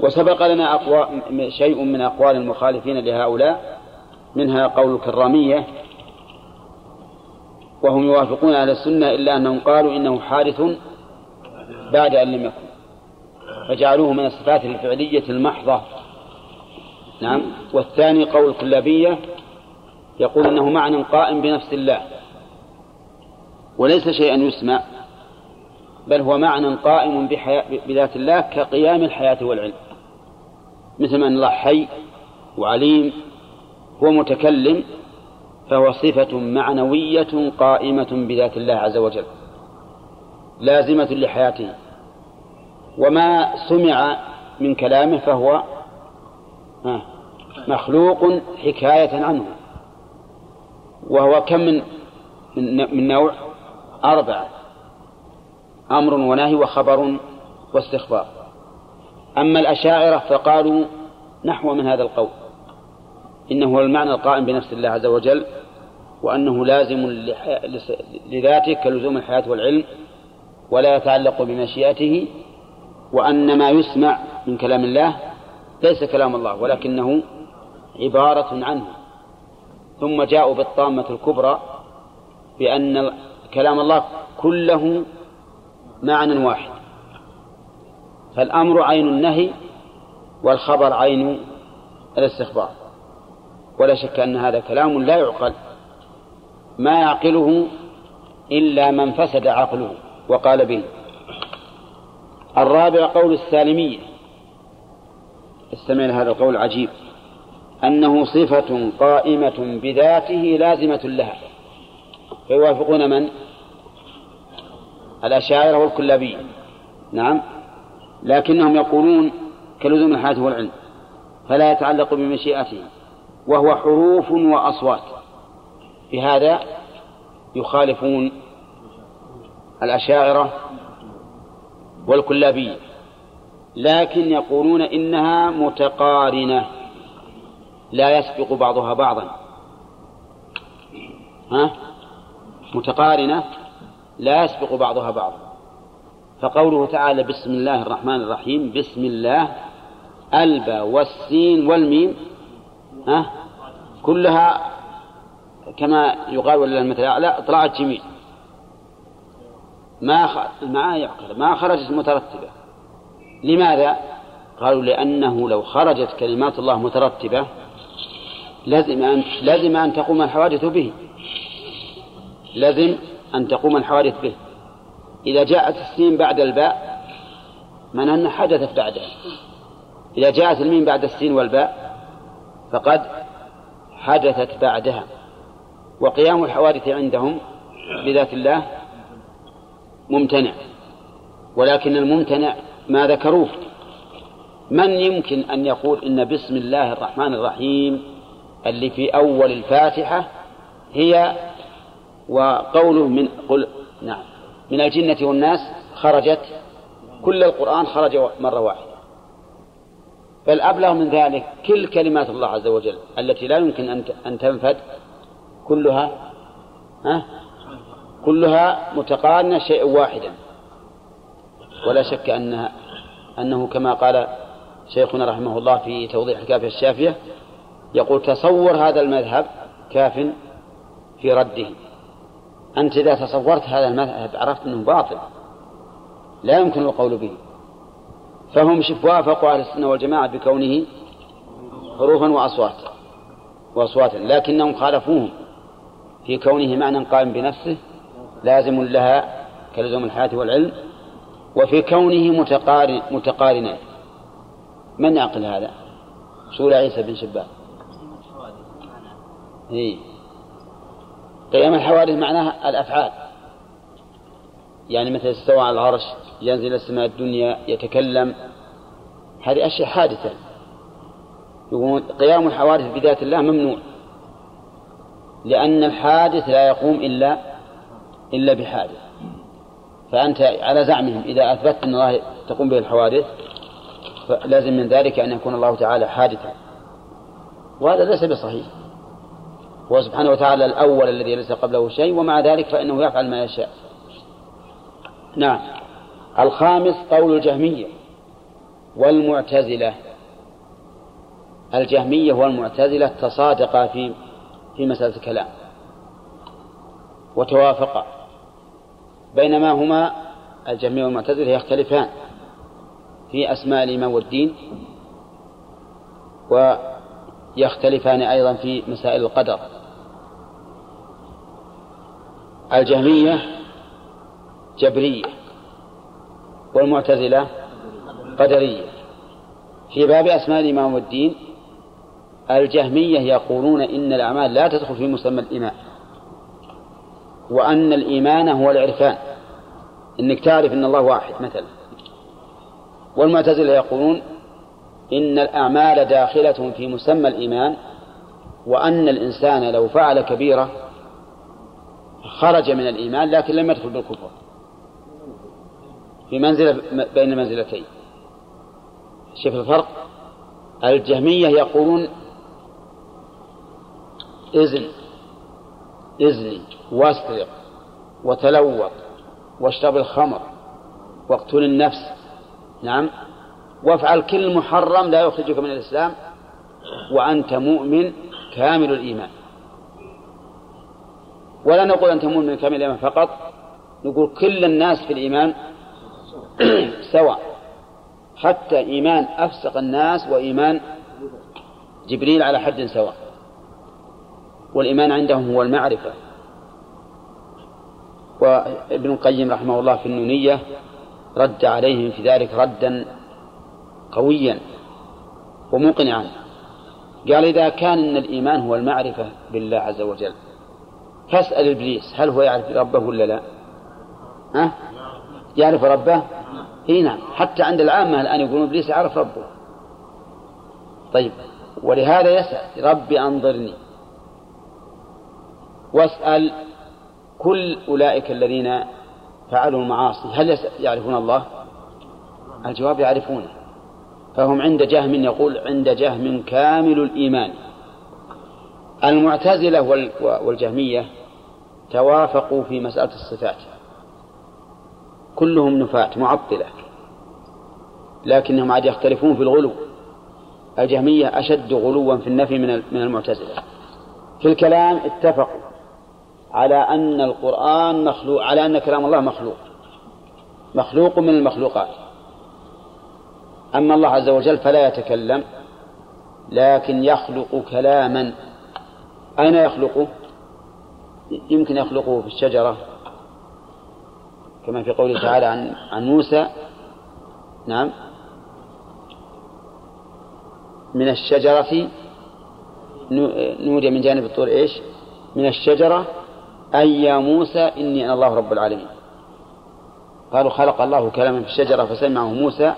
وسبق لنا أقوى شيء من أقوال المخالفين لهؤلاء منها قول الكرامية وهم يوافقون على السنة إلا أنهم قالوا إنه حادث بعد أن لم يكن. فجعلوه من الصفات الفعلية المحضة. نعم. والثاني قول الكلابية يقول إنه معنى قائم بنفس الله. وليس شيئا يسمع بل هو معنى قائم بذات الله كقيام الحياة والعلم. مثل أن الله حي وعليم هو متكلم فهو صفة معنوية قائمة بذات الله عز وجل لازمة لحياته. وما سمع من كلامه فهو مخلوق حكاية عنه. وهو كم من من نوع؟ أربعة أمر ونهي وخبر واستخبار. أما الأشاعرة فقالوا نحو من هذا القول. إنه هو المعنى القائم بنفس الله عز وجل وأنه لازم لذاته كلزوم الحياة والعلم ولا يتعلق بمشيئته وأن ما يسمع من كلام الله ليس كلام الله ولكنه عبارة عنه. ثم جاءوا بالطامة الكبرى بأن كلام الله كله معنى واحد. فالأمر عين النهي والخبر عين الاستخبار. ولا شك أن هذا كلام لا يعقل. ما يعقله إلا من فسد عقله. وقال به الرابع قول السالمية. استمع هذا القول عجيب أنه صفة قائمة بذاته لازمة لها. فيوافقون من؟ الأشاعرة والكلابية. نعم. لكنهم يقولون كلزوم الحياة والعلم فلا يتعلق بمشيئته وهو حروف وأصوات. بهذا يخالفون الأشاعرة والكلابية لكن يقولون إنها متقارنة لا يسبق بعضها بعضا. ها؟ متقارنة لا يسبق بعضها بعضا. فقوله تعالى بسم الله الرحمن الرحيم بسم الله البا والسين والميم ها؟ كلها كما يقال ولله المثل الأعلى طلعت جميع ما خ... ما يعقل ما خرجت مترتبة. لماذا؟ قالوا لأنه لو خرجت كلمات الله مترتبة لازم أن لازم أن تقوم الحوادث به. لازم أن تقوم الحوادث به. إذا جاءت السين بعد الباء من أن حدثت بعدها؟ إذا جاءت الميم بعد السين والباء فقد حدثت بعدها. وقيام الحوادث عندهم بذات الله ممتنع. ولكن الممتنع ما ذكروه. من يمكن أن يقول إن بسم الله الرحمن الرحيم اللي في أول الفاتحة هي وقوله من قل نعم من الجنة والناس خرجت كل القرآن خرج مرة واحدة. بل أبلغ من ذلك كل كلمات الله عز وجل التي لا يمكن أن تنفد كلها ها؟ كلها متقارنة شيئا واحدا. ولا شك أنها أنه كما قال شيخنا رحمه الله في توضيح الكافية الشافية يقول تصور هذا المذهب كاف في رده. أنت إذا تصورت هذا المذهب عرفت أنه باطل. لا يمكن القول به. فهم شف وافقوا أهل السنة والجماعة بكونه حروفا وأصوات وأصواتا لكنهم خالفوهم. في كونه معنى قائم بنفسه لازم لها كلزوم الحياة والعلم وفي كونه متقارن متقارنا. من يعقل هذا؟ سؤال عيسى بن شباب إيه. قيام الحوادث معناها الأفعال. يعني مثل استوى على العرش ينزل السماء الدنيا يتكلم. هذه أشياء حادثة. يقول قيام الحوادث بذات الله ممنوع. لأن الحادث لا يقوم إلا إلا بحادث. فأنت على زعمهم. إذا أثبتت أن الله تقوم به الحوادث فلازم من ذلك أن يكون الله تعالى حادثا. وهذا ليس بصحيح. هو سبحانه وتعالى الأول الذي ليس قبله شيء ومع ذلك فإنه يفعل ما يشاء. نعم. الخامس قول الجهمية والمعتزلة. الجهمية والمعتزلة تصادقا في في مسألة الكلام. وتوافقا. بينما هما الجهمية والمعتزلة يختلفان في أسماء الإيمان والدين ويختلفان أيضا في مسائل القدر. الجهمية جبرية والمعتزلة قدرية. في باب أسماء الإيمان والدين الجهمية يقولون إن الأعمال لا تدخل في مسمى الإيمان وأن الإيمان هو العرفان. إنك تعرف أن الله واحد مثلا. والمعتزلة يقولون إن الأعمال داخلة في مسمى الإيمان وأن الإنسان لو فعل كبيرة خرج من الإيمان لكن لم يدخل بالكفر في منزلة بين منزلتين. شوف الفرق. الجهمية يقولون إذن إذني واسرق وتلوط واشرب الخمر واقتل النفس. نعم. وافعل كل محرم لا يخرجك من الإسلام وأنت مؤمن كامل الإيمان. ولا نقول أنت مؤمن كامل الإيمان فقط نقول كل الناس في الإيمان سواء حتى إيمان أفسق الناس وإيمان جبريل على حد سواء. والإيمان عندهم هو المعرفة وابن القيم رحمه الله في النونية رد عليهم في ذلك ردا قويا ومقنعا قال إذا كان إن الإيمان هو المعرفة بالله عز وجل فاسأل إبليس هل هو يعرف ربه ولا لا؟ ها؟ يعرف ربه؟ إي نعم حتى عند العامة الآن يقولون إبليس يعرف ربه طيب ولهذا يسأل ربي أنظرني واسأل كل أولئك الذين فعلوا المعاصي هل يعرفون الله؟ الجواب يعرفونه. فهم عند جهم يقول عند جهم كامل الإيمان. المعتزلة والجهمية توافقوا في مسألة الصفات. كلهم نفاة معطلة. لكنهم عاد يختلفون في الغلو. الجهمية أشد غلوا في النفي من من المعتزلة. في الكلام اتفقوا. على أن القرآن مخلوق على أن كلام الله مخلوق. مخلوق من المخلوقات. أما الله عز وجل فلا يتكلم لكن يخلق كلاما. أين يخلقه؟ يمكن يخلقه في الشجرة كما في قوله تعالى عن عن موسى. نعم. من الشجرة نودي من جانب الطور إيش؟ من الشجرة أي يا موسى إني أنا الله رب العالمين. قالوا خلق الله كلاما في الشجرة فسمعه موسى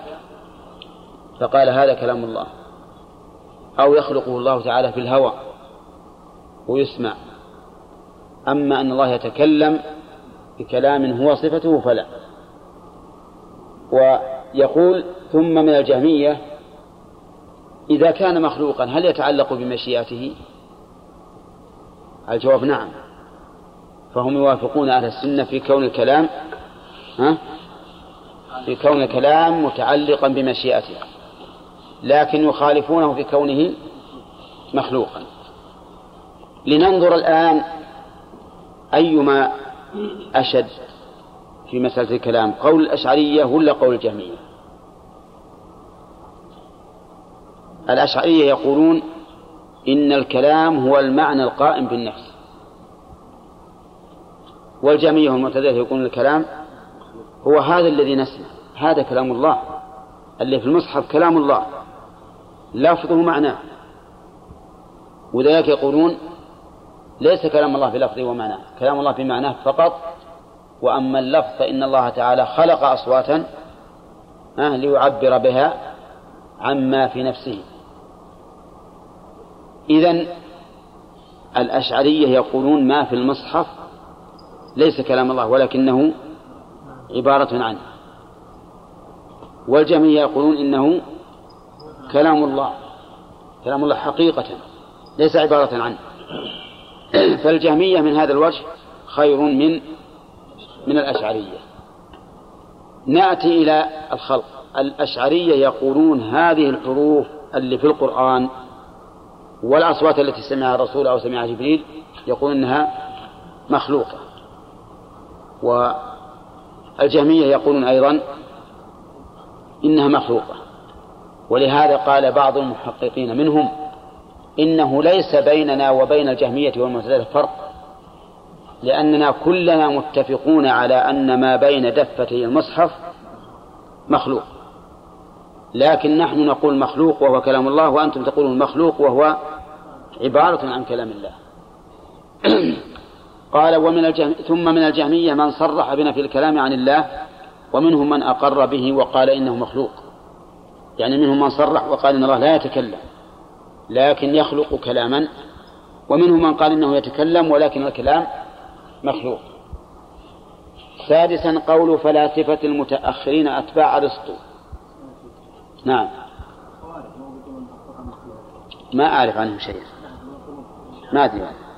فقال هذا كلام الله. أو يخلقه الله تعالى في الهوى ويسمع. أما أن الله يتكلم بكلام هو صفته فلا. ويقول ثم من الجهمية إذا كان مخلوقا هل يتعلق بمشيئته؟ الجواب نعم. فهم يوافقون أهل السنة في كون الكلام ها؟ في كون الكلام متعلقا بمشيئته لكن يخالفونه في كونه مخلوقا. لننظر الآن أيما أشد في مسألة الكلام قول الأشعرية ولا قول الجهمية؟ الأشعرية يقولون إن الكلام هو المعنى القائم بالنفس. والجهمية والمعتزلة يقولون الكلام هو هذا الذي نسمع هذا كلام الله اللي في المصحف كلام الله لفظه معناه وذلك يقولون ليس كلام الله بلفظه ومعناه كلام الله بمعناه فقط. وأما اللفظ فإن الله تعالى خلق أصواتا ليعبر بها عما في نفسه. إذن الأشعرية يقولون ما في المصحف ليس كلام الله ولكنه عبارة عنه. والجميع يقولون إنه كلام الله كلام الله حقيقة ليس عبارة عنه. فالجهمية من هذا الوجه خير من من الأشعرية. نأتي إلى الخلق. الأشعرية يقولون هذه الحروف اللي في القرآن والأصوات التي سمعها الرسول أو سمعها جبريل يقولون أنها مخلوقة. والجهمية يقولون أيضا إنها مخلوقة. ولهذا قال بعض المحققين منهم إنه ليس بيننا وبين الجهمية والمعتزلة فرق لأننا كلنا متفقون على أن ما بين دفتي المصحف مخلوق. لكن نحن نقول مخلوق وهو كلام الله وأنتم تقولون مخلوق وهو عبارة عن كلام الله. قال ومن الجهم... ثم من الجهمية من صرح بنفي الكلام عن الله ومنهم من أقر به وقال إنه مخلوق. يعني منهم من صرح وقال إن الله لا يتكلم لكن يخلق كلاما ومنهم من قال إنه يتكلم ولكن الكلام مخلوق. سادسا قول فلاسفة المتأخرين أتباع أرسطو. نعم. ما أعرف عنهم شيئا. ما أدري. قول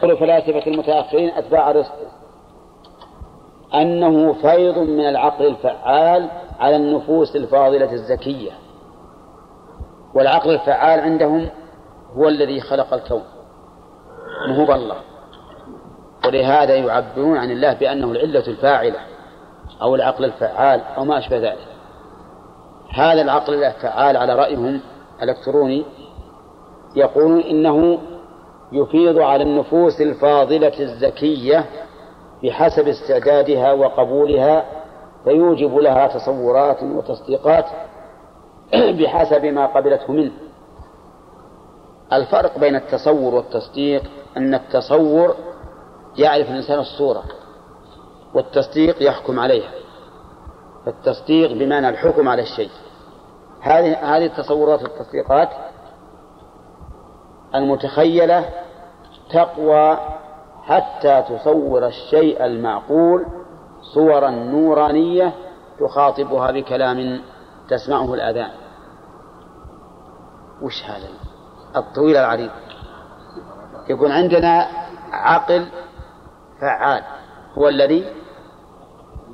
فلاسفة المتأخرين أتباع أرسطو. أنه فيض من العقل الفعال على النفوس الفاضلة الزكية. والعقل الفعال عندهم هو الذي خلق الكون. هو الله ولهذا يعبرون عن الله بأنه العلة الفاعلة أو العقل الفعال أو ما أشبه ذلك. هذا العقل الفعال على رأيهم الإلكتروني يقولون إنه يفيض على النفوس الفاضلة الزكية بحسب استعدادها وقبولها فيوجب لها تصورات وتصديقات بحسب ما قبلته منه. الفرق بين التصور والتصديق أن التصور يعرف الإنسان الصورة والتصديق يحكم عليها. فالتصديق بمعنى الحكم على الشيء. هذه هذه التصورات والتصديقات المتخيلة تقوى حتى تصور الشيء المعقول صورا نورانية تخاطبها بكلام تسمعه الآذان. وش هذا؟ الطويل العريض. يكون عندنا عقل فعال هو الذي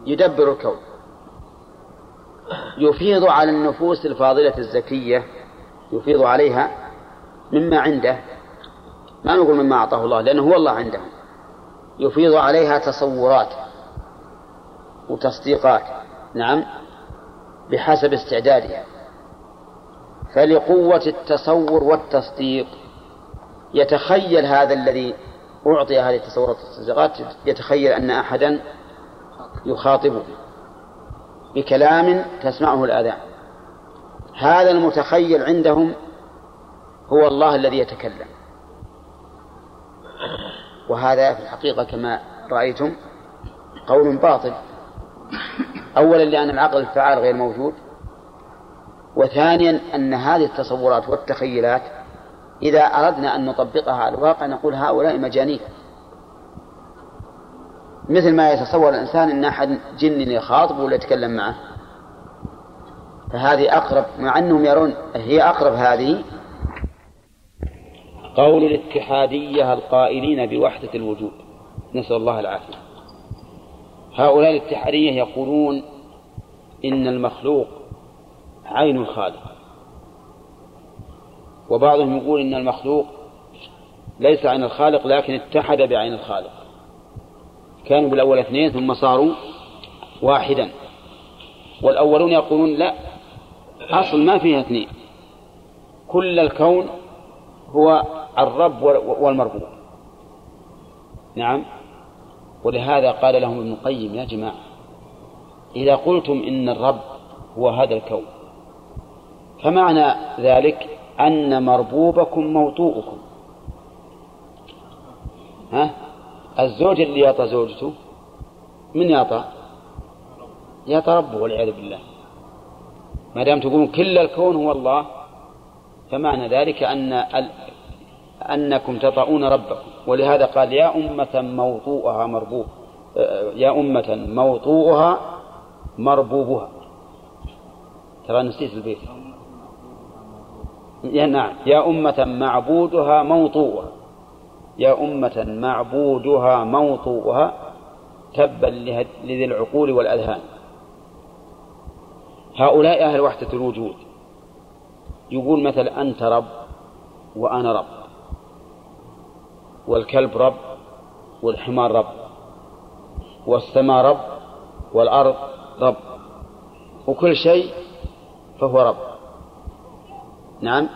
يدبر الكون يفيض على النفوس الفاضلة الزكية يفيض عليها مما عنده. ما نقول مما أعطاه الله لأنه هو الله عنده. يفيض عليها تصورات وتصديقات نعم بحسب استعدادها. فلقوة التصور والتصديق يتخيل هذا الذي أعطي هذه التصورات والتصديقات يتخيل أن أحدا يخاطبه بكلام تسمعه الآذان هذا المتخيل عندهم هو الله الذي يتكلم. وهذا في الحقيقة كما رأيتم قول باطل. أولا لأن العقل الفعال غير موجود. وثانيا أن هذه التصورات والتخيلات إذا أردنا أن نطبقها على الواقع نقول هؤلاء مجانين. مثل ما يتصور الإنسان أن أحد جن يخاطب ولا يتكلم معه. فهذه أقرب مع أنهم يرون هي أقرب هذه قول الاتحادية القائلين بوحدة الوجود نسأل الله العافية. هؤلاء الاتحادية يقولون إن المخلوق عين الخالق. وبعضهم يقول إن المخلوق ليس عين الخالق لكن اتحد بعين الخالق. كانوا بالأول اثنين ثم صاروا واحدا. والأولون يقولون لا أصل ما فيها اثنين. كل الكون هو الرب والمربوب. نعم. ولهذا قال لهم ابن القيم يا جماعة إذا قلتم إن الرب هو هذا الكون فمعنى ذلك أن مربوبكم موطوءكم ها؟ الزوج اللي يعطى زوجته من يعطى؟ يعطى ربه والعياذ بالله. ما دام تقولون كل الكون هو الله فمعنى ذلك أن أنكم تطؤون ربكم. ولهذا قال يا أمة موطوءها مربوب. يا أمة موطوءها مربوبها. ترى نسيت البيت. يا نعم. يا أمة معبودها موطوءها. يا أمة معبودها موطوءها تبا لذي العقول والأذهان. هؤلاء أهل وحدة الوجود. يقول مثل أنت رب وأنا رب. والكلب رب والحمار رب والسماء رب والأرض رب وكل شيء فهو رب. نعم.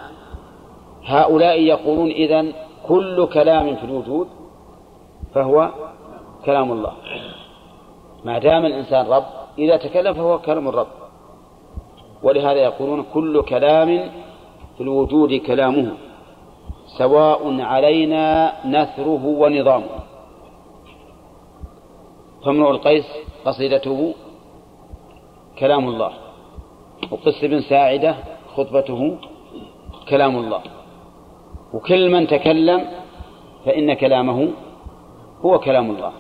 هؤلاء يقولون إذن كل كلام في الوجود فهو كلام الله. ما دام الإنسان رب إذا تكلم فهو كلام الرب. ولهذا يقولون كل كلام في الوجود كلامه. سواء علينا نثره ونظامه. فامرؤ القيس قصيدته كلام الله وقس بن ساعدة خطبته كلام الله. وكل من تكلم فإن كلامه هو كلام الله.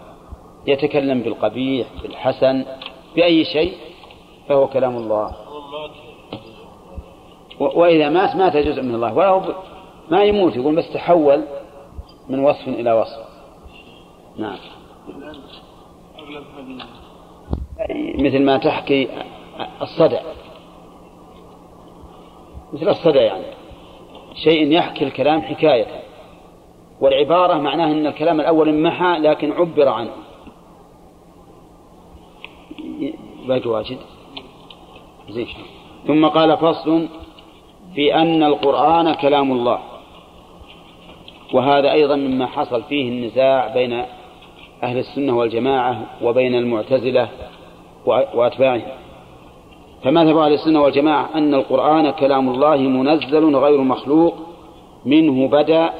يتكلم بالقبيح بالحسن بأي شيء فهو كلام الله. وإذا مات مات جزء من الله ولا ما يموت يقول بس تحول من وصف إلى وصف. نعم. مثل ما تحكي الصدع. مثل الصدع يعني. شيء يحكي الكلام حكاية. والعبارة معناه أن الكلام الأول انمحى لكن عبر عنه. باقي واجد. زين ثم قال فصل في أن القرآن كلام الله. وهذا أيضا مما حصل فيه النزاع بين أهل السنة والجماعة وبين المعتزلة وأتباعهم. فمذهب أهل السنة والجماعة أن القرآن كلام الله منزل غير مخلوق منه بدأ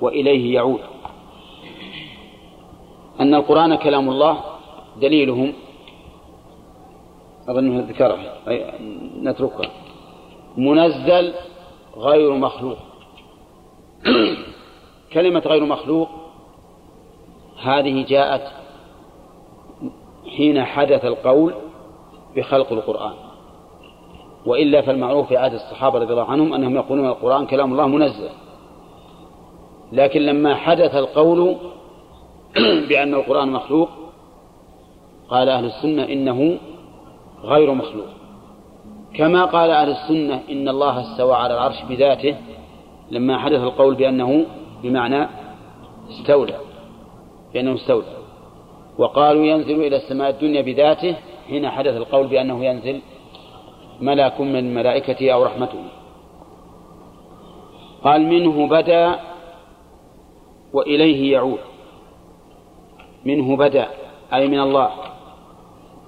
وإليه يعود. أن القرآن كلام الله دليلهم أظنه ذكره نتركها منزل غير مخلوق. كلمة غير مخلوق هذه جاءت حين حدث القول بخلق القرآن. وإلا فالمعروف في عهد الصحابة رضي الله عنهم أنهم يقولون القرآن كلام الله منزل لكن لما حدث القول بأن القرآن مخلوق قال أهل السنة إنه غير مخلوق. كما قال أهل السنة إن الله استوى على العرش بذاته لما حدث القول بأنه بمعنى استولى بأنه استولى. وقالوا ينزل إلى السماء الدنيا بذاته حين حدث القول بأنه ينزل ملك من ملائكته أو رحمته. قال منه بدا وإليه يعود. منه بدا أي من الله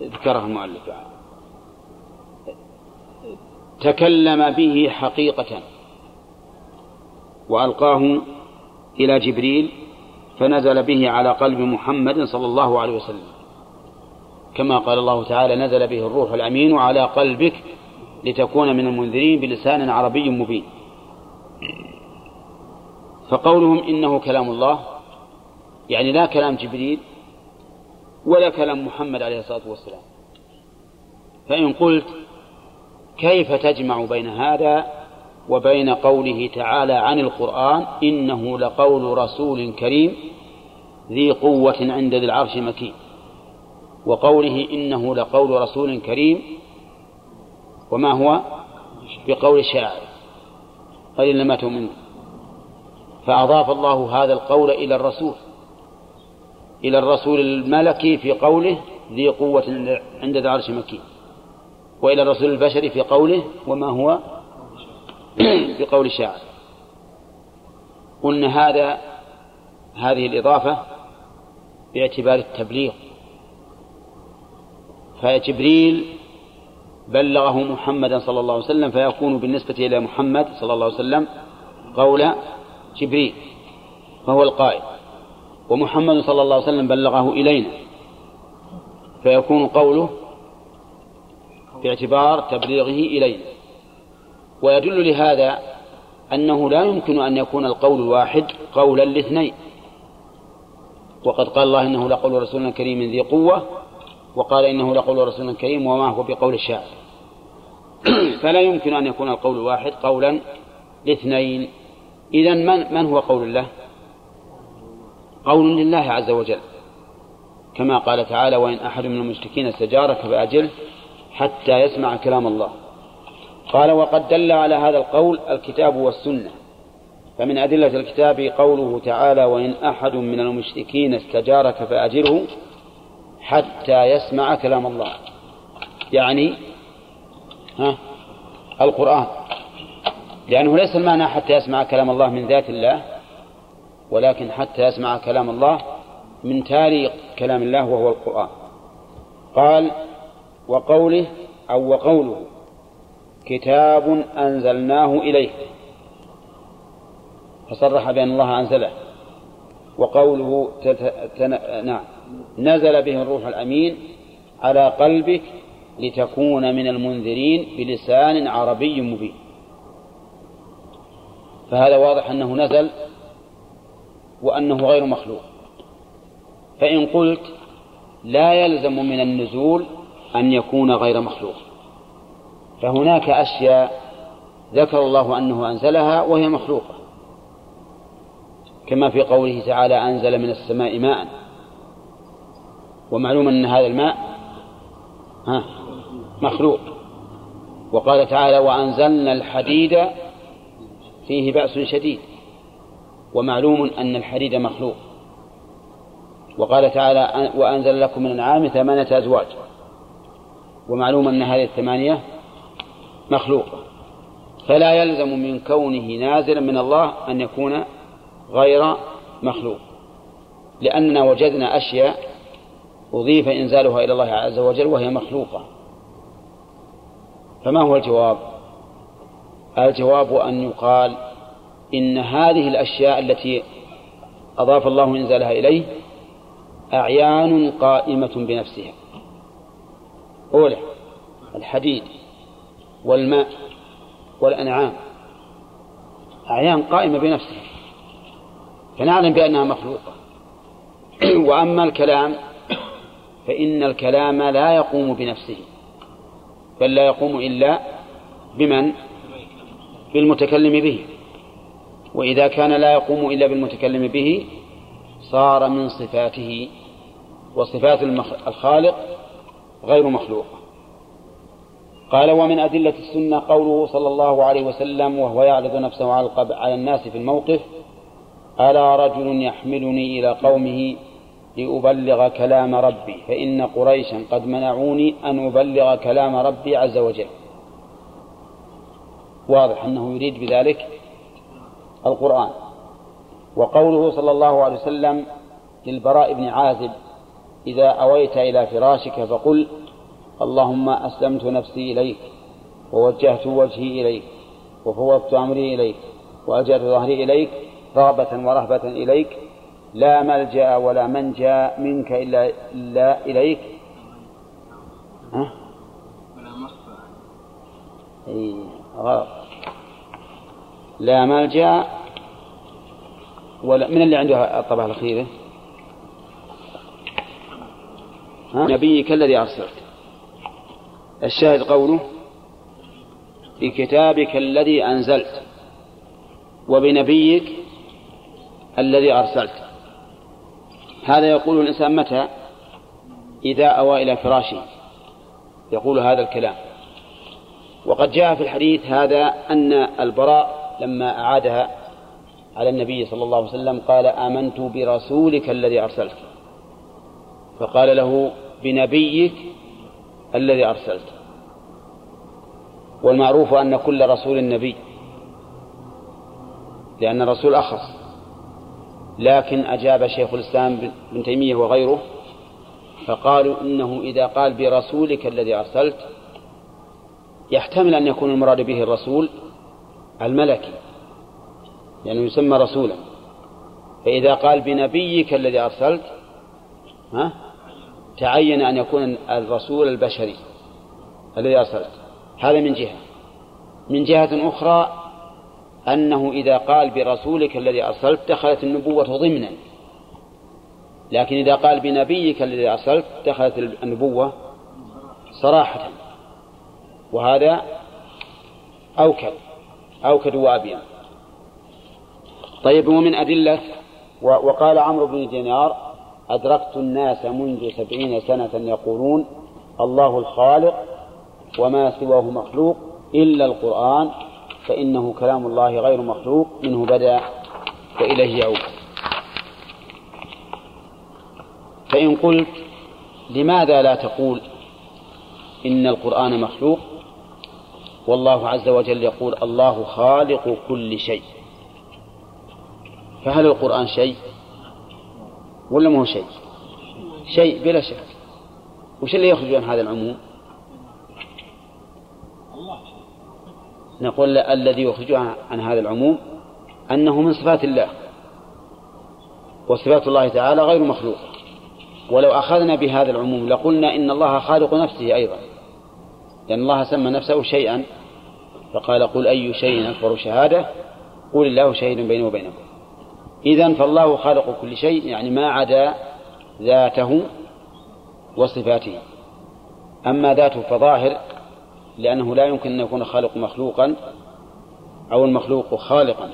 ذكره المؤلف. تكلم به حقيقة وألقاه إلى جبريل فنزل به على قلب محمد صلى الله عليه وسلم. كما قال الله تعالى نزل به الروح الأمين على قلبك لتكون من المنذرين بلسان عربي مبين. فقولهم إنه كلام الله يعني لا كلام جبريل ولا كلام محمد عليه الصلاة والسلام. فإن قلت كيف تجمع بين هذا وبين قوله تعالى عن القرآن إنه لقول رسول كريم ذي قوة عند ذي العرش مكين. وقوله إنه لقول رسول كريم وما هو؟ بقول شاعر. قليلا ما تؤمنون. فأضاف الله هذا القول إلى الرسول. إلى الرسول الملكي في قوله ذي قوة عند ذي العرش مكين. وإلى الرسول البشري في قوله وما هو؟ بقول الشاعر. قلنا هذا هذه الإضافة باعتبار التبليغ. فجبريل بلغه محمدا صلى الله عليه وسلم فيكون بالنسبة إلى محمد صلى الله عليه وسلم قول جبريل فهو القائل. ومحمد صلى الله عليه وسلم بلغه إلينا فيكون قوله باعتبار تبليغه إلينا. ويدل لهذا أنه لا يمكن أن يكون القول الواحد قولا لاثنين. وقد قال الله إنه لقول رسول كريم ذي قوة وقال إنه لقول رسول كريم وما هو بقول الشاعر. فلا يمكن أن يكون القول الواحد قولا لاثنين. إذا من, من هو قول الله؟ قول لله عز وجل. كما قال تعالى وإن أحد من المشركين استجارك فأجله حتى يسمع كلام الله. قال وقد دل على هذا القول الكتاب والسنة فمن أدلة الكتاب قوله تعالى وإن أحد من المشركين استجارك فأجره حتى يسمع كلام الله. يعني ها القرآن. لأنه ليس المعنى حتى يسمع كلام الله من ذات الله ولكن حتى يسمع كلام الله من تالي كلام الله وهو القرآن. قال وقوله أو وقوله كتاب أنزلناه إليه. فصرح بأن الله أنزله. وقوله. نعم. نزل به الروح الأمين على قلبك لتكون من المنذرين بلسان عربي مبين. فهذا واضح أنه نزل وأنه غير مخلوق. فإن قلت لا يلزم من النزول أن يكون غير مخلوق. فهناك أشياء ذكر الله أنه أنزلها وهي مخلوقة. كما في قوله تعالى أنزل من السماء ماء. ومعلوم أن هذا الماء ها مخلوق. وقال تعالى وأنزلنا الحديد فيه بأس شديد. ومعلوم أن الحديد مخلوق. وقال تعالى وأنزل لكم من الأنعام ثمانية أزواج. ومعلوم أن هذه الثمانية مخلوقة فلا يلزم من كونه نازلا من الله أن يكون غير مخلوق. لأننا وجدنا أشياء أضيف إنزالها إلى الله عز وجل وهي مخلوقة. فما هو الجواب؟ الجواب أن يقال إن هذه الأشياء التي أضاف الله إنزالها إليه أعيان قائمة بنفسها. أولى الحديد. والماء والأنعام. أعيان قائمة بنفسها. فنعلم بأنها مخلوقة. وأما الكلام فإن الكلام لا يقوم بنفسه بل لا يقوم إلا بمن؟ بالمتكلم به. وإذا كان لا يقوم إلا بالمتكلم به صار من صفاته. وصفات الخالق غير مخلوقة قال ومن أدلة السنة قوله صلى الله عليه وسلم وهو يعرض نفسه على الناس في الموقف ألا رجل يحملني إلى قومه لأبلغ كلام ربي؟ فإن قريشا قد منعوني أن أبلغ كلام ربي عز وجل. واضح أنه يريد بذلك القرآن. وقوله صلى الله عليه وسلم للبراء بن عازب إذا أويت إلى فراشك فقل اللهم أسلمت نفسي إليك ووجهت وجهي إليك وفوضت أمري إليك وألجأت ظهري إليك رغبة ورهبة إليك لا ملجأ ولا منجأ منك إلا, إلا إليك ها؟ إيه غلط لا ملجأ ولا من اللي عنده الطبعة الأخيرة ها؟ نبيك الذي أرسلت الشاهد قوله بكتابك الذي أنزلت وبنبيك الذي أرسلت. هذا يقول الإنسان متى؟ إذا أوى إلى فراشه. يقول هذا الكلام. وقد جاء في الحديث هذا أن البراء لما أعادها على النبي صلى الله عليه وسلم قال آمنت برسولك الذي أرسلت. فقال له بنبيك الذي أرسلت. والمعروف أن كل رسول نبي لأن الرسول أخص. لكن أجاب شيخ الإسلام بن تيمية وغيره فقالوا إنه إذا قال برسولك الذي أرسلت يحتمل أن يكون المراد به الرسول الملكي لأنه يعني يسمى رسولا. فإذا قال بنبيك الذي أرسلت ها تعين أن يكون الرسول البشري الذي أرسلت. هذا من جهة. من جهة أخرى أنه إذا قال برسولك الذي أرسلت دخلت النبوة ضمنا. لكن إذا قال بنبيك الذي أرسلت دخلت النبوة صراحة. وهذا أوكد أوكد وأبين. طيب ومن أدلة وقال عمرو بن دينار أدركت الناس منذ سبعين سنة يقولون الله الخالق وما سواه مخلوق إلا القرآن فإنه كلام الله غير مخلوق منه بدأ وإليه يعود. فإن قلت لماذا لا تقول إن القرآن مخلوق؟ والله عز وجل يقول الله خالق كل شيء. فهل القرآن شيء؟ ولا ما هو شيء؟ شيء بلا شك. وش اللي يخرج عن هذا العموم؟ نقول الذي يخرج عن هذا العموم أنه من صفات الله وصفات الله تعالى غير مخلوقة ولو أخذنا بهذا العموم لقلنا إن الله خالق نفسه أيضا لأن الله سمى نفسه شيئا فقال قل أي شيء أكبر شهادة؟ قل الله شهيد بيني وبينكم. إذا فالله خالق كل شيء يعني ما عدا ذاته وصفاته. أما ذاته فظاهر لأنه لا يمكن أن يكون خالق مخلوقا أو المخلوق خالقا.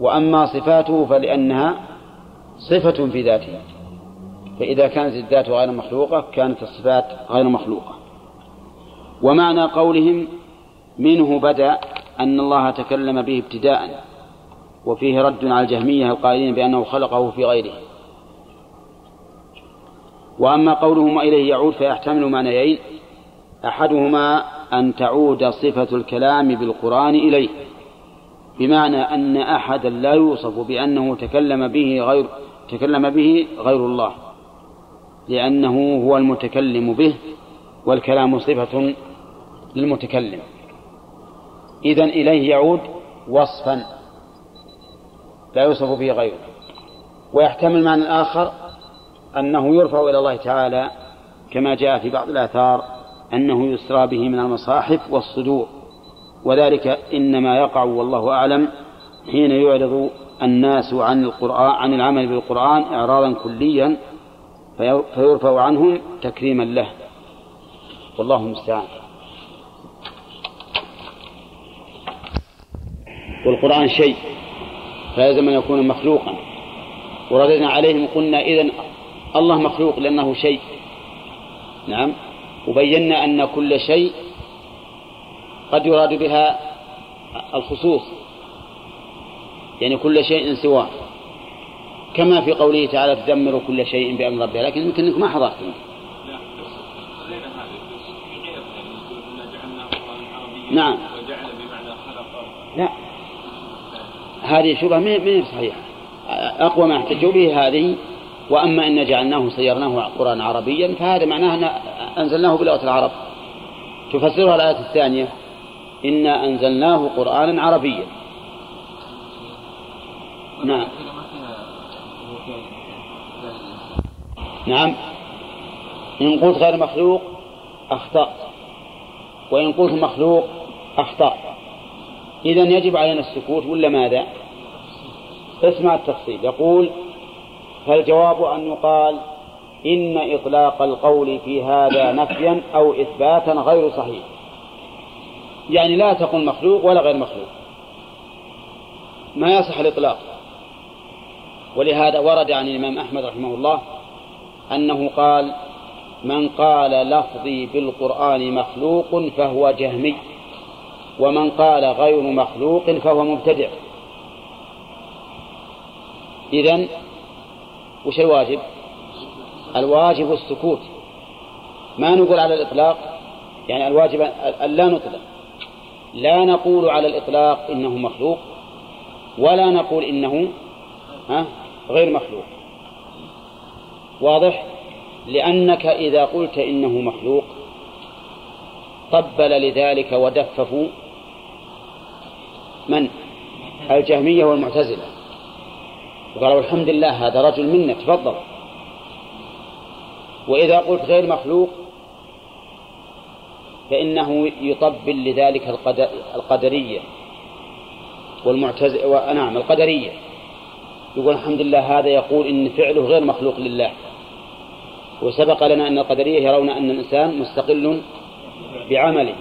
وأما صفاته فلأنها صفة في ذاته. فإذا كانت الذات غير مخلوقة كانت الصفات غير مخلوقة. ومعنى قولهم منه بدأ أن الله تكلم به ابتداء وفيه رد على الجهمية القائلين بأنه خلقه في غيره. وأما قولهم وإليه يعود فيحتمل معنيين. أحدهما أن تعود صفة الكلام بالقرآن إليه بمعنى أن أحدا لا يوصف بأنه تكلم به غير تكلم به غير الله لأنه هو المتكلم به والكلام صفة للمتكلم. إذن إليه يعود وصفا لا يوصف به غيره. ويحتمل معنى آخر أنه يرفع إلى الله تعالى كما جاء في بعض الآثار أنه يسرى به من المصاحف والصدور وذلك إنما يقع والله أعلم حين يعرض الناس عن القرآن عن العمل بالقرآن إعراضا كليا فيرفع عنهم تكريما له. والله المستعان. والقرآن شيء فلازم أن يكون مخلوقا. ورددنا عليهم قلنا إذن الله مخلوق لأنه شيء. نعم؟ وبينا أن كل شيء قد يراد بها الخصوص يعني كل شيء سواه. كما في قوله تعالى تدمر كل شيء بأمر ربها لكن يمكن أنك ما حضرت. نعم. وجعل بمعنى خلق لا هذه شبهة ما هي صحيحة. أقوى ما احتجوا به هذه وأما إن جعلناه سيرناه قرآن عربيا فهذا معناه أن أنزلناه بلغة العرب. تفسرها الآية الثانية إنا أنزلناه قرآنا عربيا. نعم. نعم. إن قلت غير مخلوق أخطأت. وإن قلت مخلوق أخطأت. إذا يجب علينا السكوت ولا ماذا؟ اسمع التفصيل. يقول فالجواب أن يقال إن إطلاق القول في هذا نفيا أو إثباتا غير صحيح؟ يعني لا تقل مخلوق ولا غير مخلوق. ما يصح الإطلاق. ولهذا ورد عن الإمام أحمد رحمه الله أنه قال من قال لفظي بالقرآن مخلوق فهو جهمي ومن قال غير مخلوق فهو مبتدع. إذن وش الواجب؟ الواجب السكوت. ما نقول على الإطلاق يعني الواجب أن لا نطلق. لا نقول على الإطلاق إنه مخلوق ولا نقول إنه غير مخلوق. واضح؟ لأنك إذا قلت إنه مخلوق قبل لذلك ودففوا من؟ الجهمية والمعتزلة. وقالوا الحمد لله هذا رجل منا تفضل. وإذا قلت غير مخلوق فإنه يطبل لذلك القدرية والمعتز نعم القدرية. يقول الحمد لله هذا يقول إن فعله غير مخلوق لله. وسبق لنا أن القدرية يرون أن الإنسان مستقل بعمله.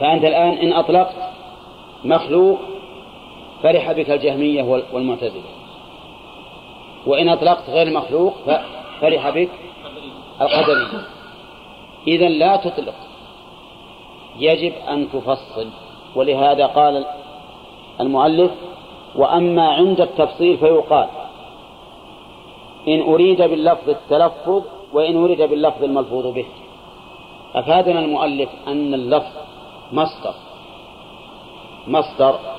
فأنت الآن إن أطلقت مخلوق فرح بك الجهمية والمعتزلة. وإن أطلقت غير مخلوق فرح بك القدرية. إذا لا تطلق. يجب أن تفصل. ولهذا قال المؤلف وأما عند التفصيل فيقال إن أريد باللفظ التلفظ وإن أريد باللفظ الملفوظ به. أفادنا المؤلف أن اللفظ مصدر. مصدر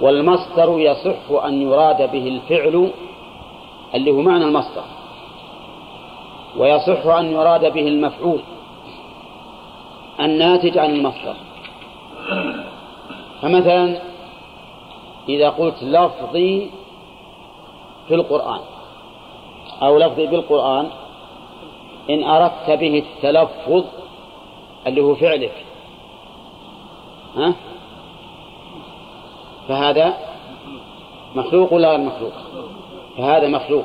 والمصدر يصح أن يراد به الفعل اللي هو معنى المصدر ويصح أن يراد به المفعول الناتج عن المصدر. فمثلا إذا قلت لفظي في القرآن أو لفظي بالقرآن إن أردت به التلفظ اللي هو فعلك. ها؟ فهذا مخلوق ولا غير مخلوق؟ فهذا مخلوق.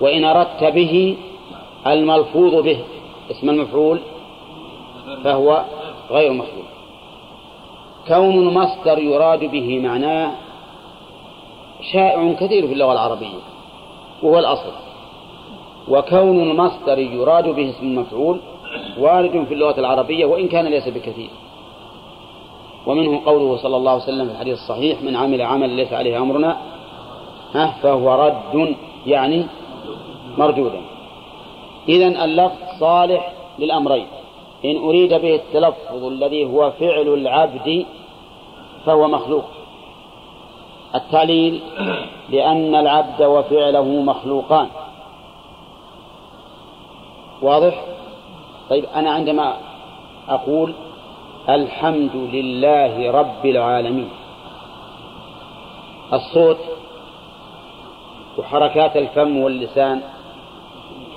وإن أردت به الملفوظ به اسم المفعول فهو غير مخلوق. كون المصدر يراد به معناه شائع كثير في اللغة العربية وهو الأصل. وكون المصدر يراد به اسم المفعول وارد في اللغة العربية وإن كان ليس بكثير. ومنه قوله صلى الله عليه وسلم في الحديث الصحيح من عمل عمل ليس عليه أمرنا ها فهو رد يعني مردودا إذا اللفظ صالح للأمرين إن أريد به التلفظ الذي هو فعل العبد فهو مخلوق. التعليل لأن العبد وفعله مخلوقان. واضح؟ طيب أنا عندما أقول الحمد لله رب العالمين. الصوت وحركات الفم واللسان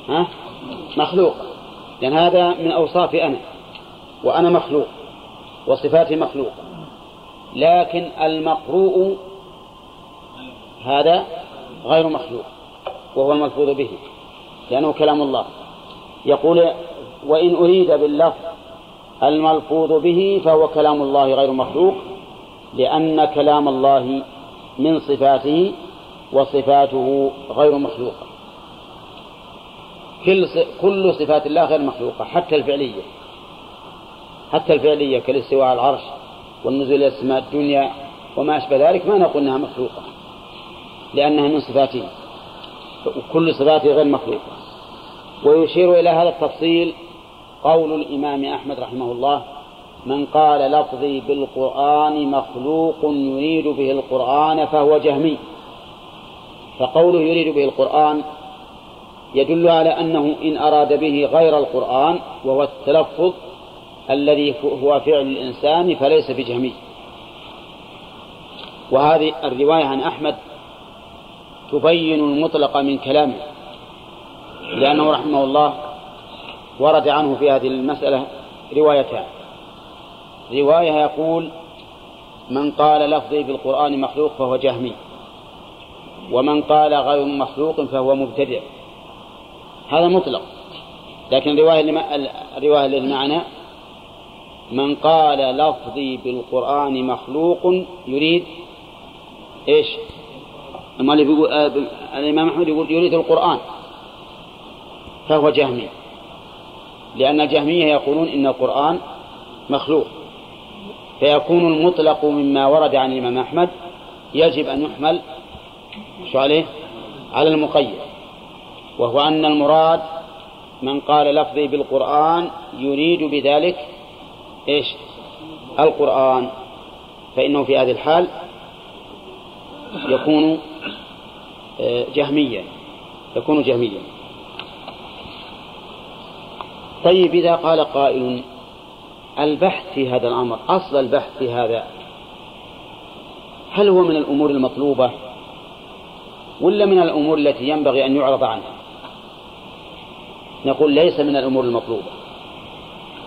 ها؟ مخلوق. لأن هذا من أوصافي أنا وأنا مخلوق وصفاتي مخلوقة لكن المقروء هذا غير مخلوق وهو الملفوظ به لأنه كلام الله. يقول وإن أريد باللفظ الملفوظ به فهو كلام الله غير مخلوق لأن كلام الله من صفاته وصفاته غير مخلوقة. كل كل صفات الله غير مخلوقة حتى الفعلية. حتى الفعلية كالاستواء على العرش والنزول إلى السماء الدنيا وما أشبه ذلك ما نقول أنها مخلوقة لأنها من صفاته. وكل صفاته غير مخلوقة. ويشير إلى هذا التفصيل قول الإمام أحمد رحمه الله من قال لفظي بالقرآن مخلوق يريد به القرآن فهو جهمي. فقوله يريد به القرآن يدل على أنه إن أراد به غير القرآن وهو التلفظ الذي هو فعل الإنسان فليس بجهمي. وهذه الرواية عن أحمد تبين المطلق من كلامه لأنه رحمه الله ورد عنه في هذه المسألة روايتان. رواية يقول من قال لفظي بالقرآن مخلوق فهو جهمي ومن قال غير مخلوق فهو مبتدع. هذا مطلق لكن الرواية الرواية اللي من قال لفظي بالقرآن مخلوق يريد إيش؟ أما اللي بيقول آه الإمام أحمد يقول يريد القرآن فهو جهمي. لأن الجهمية يقولون إن القرآن مخلوق. فيكون المطلق مما ورد عن الإمام أحمد يجب أن يحمل شو عليه؟ على المقيد. وهو أن المراد من قال لفظي بالقرآن يريد بذلك إيش؟ القرآن. فإنه في هذه الحال يكون آه، جهميا يكون جهميا طيب إذا قال قائل البحث في هذا الأمر أصل البحث في هذا هل هو من الأمور المطلوبة ولا من الأمور التي ينبغي أن يعرض عنها؟ نقول ليس من الأمور المطلوبة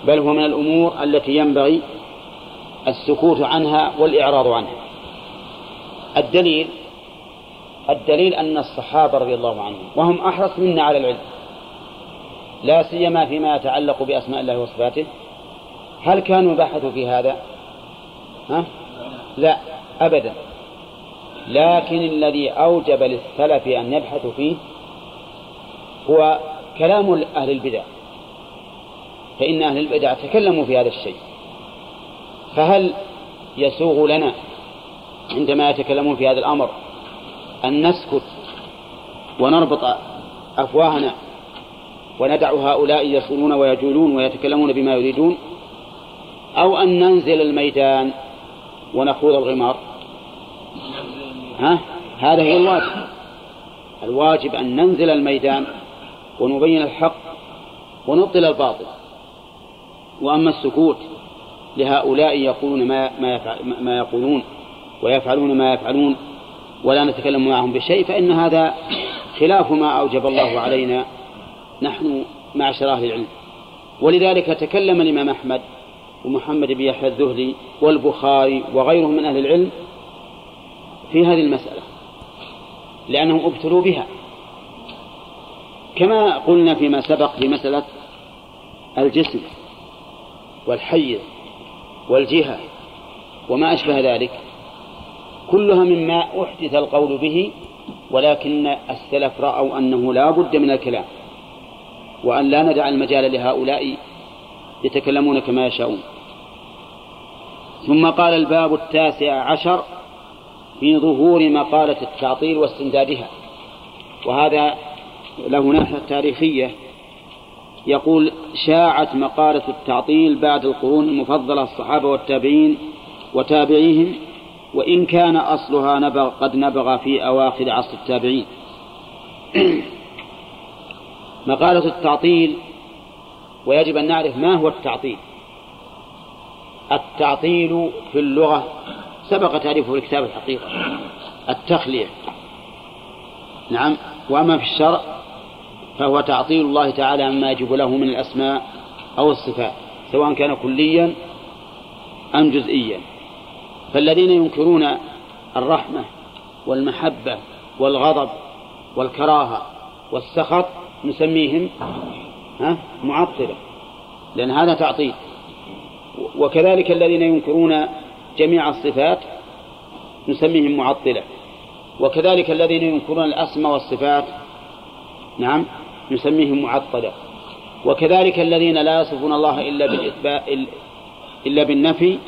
بل هو من الأمور التي ينبغي السكوت عنها والإعراض عنها. الدليل الدليل أن الصحابة رضي الله عنهم وهم أحرص منا على العلم لا سيما فيما يتعلق بأسماء الله وصفاته هل كانوا يبحثوا في هذا؟ ها؟ لا أبدا لكن الذي أوجب للسلف أن يبحثوا فيه هو كلام أهل البدع فإن أهل البدع تكلموا في هذا الشيء فهل يسوغ لنا عندما يتكلمون في هذا الأمر أن نسكت ونربط أفواهنا وندع هؤلاء يصولون ويجولون ويتكلمون بما يريدون أو أن ننزل الميدان ونخوض الغمار؟ ها؟ هذا هو الواجب. الواجب أن ننزل الميدان ونبين الحق ونبطل الباطل. وأما السكوت لهؤلاء يقولون ما ما, ما يقولون ويفعلون ما يفعلون ولا نتكلم معهم بشيء فإن هذا خلاف ما أوجب الله علينا نحن معشر أهل العلم. ولذلك تكلم الإمام أحمد ومحمد بن يحيى الذهلي والبخاري وغيرهم من أهل العلم في هذه المسألة لأنهم أبتلوا بها. كما قلنا فيما سبق في مسألة الجسم والحيز والجهة وما أشبه ذلك كلها مما أحدث القول به ولكن السلف رأوا أنه لا بد من الكلام. وأن لا ندع المجال لهؤلاء يتكلمون كما يشاءون. ثم قال الباب التاسع عشر في ظهور مقالة التعطيل واستندادها وهذا له ناحية تاريخية. يقول شاعت مقالة التعطيل بعد القرون المفضلة الصحابة والتابعين وتابعيهم وإن كان أصلها نبغ قد نبغ في أواخر عصر التابعين. مقالة التعطيل ويجب أن نعرف ما هو التعطيل. التعطيل في اللغة سبق تعريفه الكتاب الحقيقة التخلية نعم وأما في الشرع فهو تعطيل الله تعالى عما يجب له من الأسماء أو الصفات سواء كان كليا أم جزئيا. فالذين ينكرون الرحمة والمحبة والغضب والكراهة والسخط نسميهم ها معطلة لأن هذا تعطيل. وكذلك الذين ينكرون جميع الصفات نسميهم معطلة. وكذلك الذين ينكرون الأسماء والصفات نعم نسميهم معطلة. وكذلك الذين لا يصفون الله إلا بالإثبات إلا بالنفي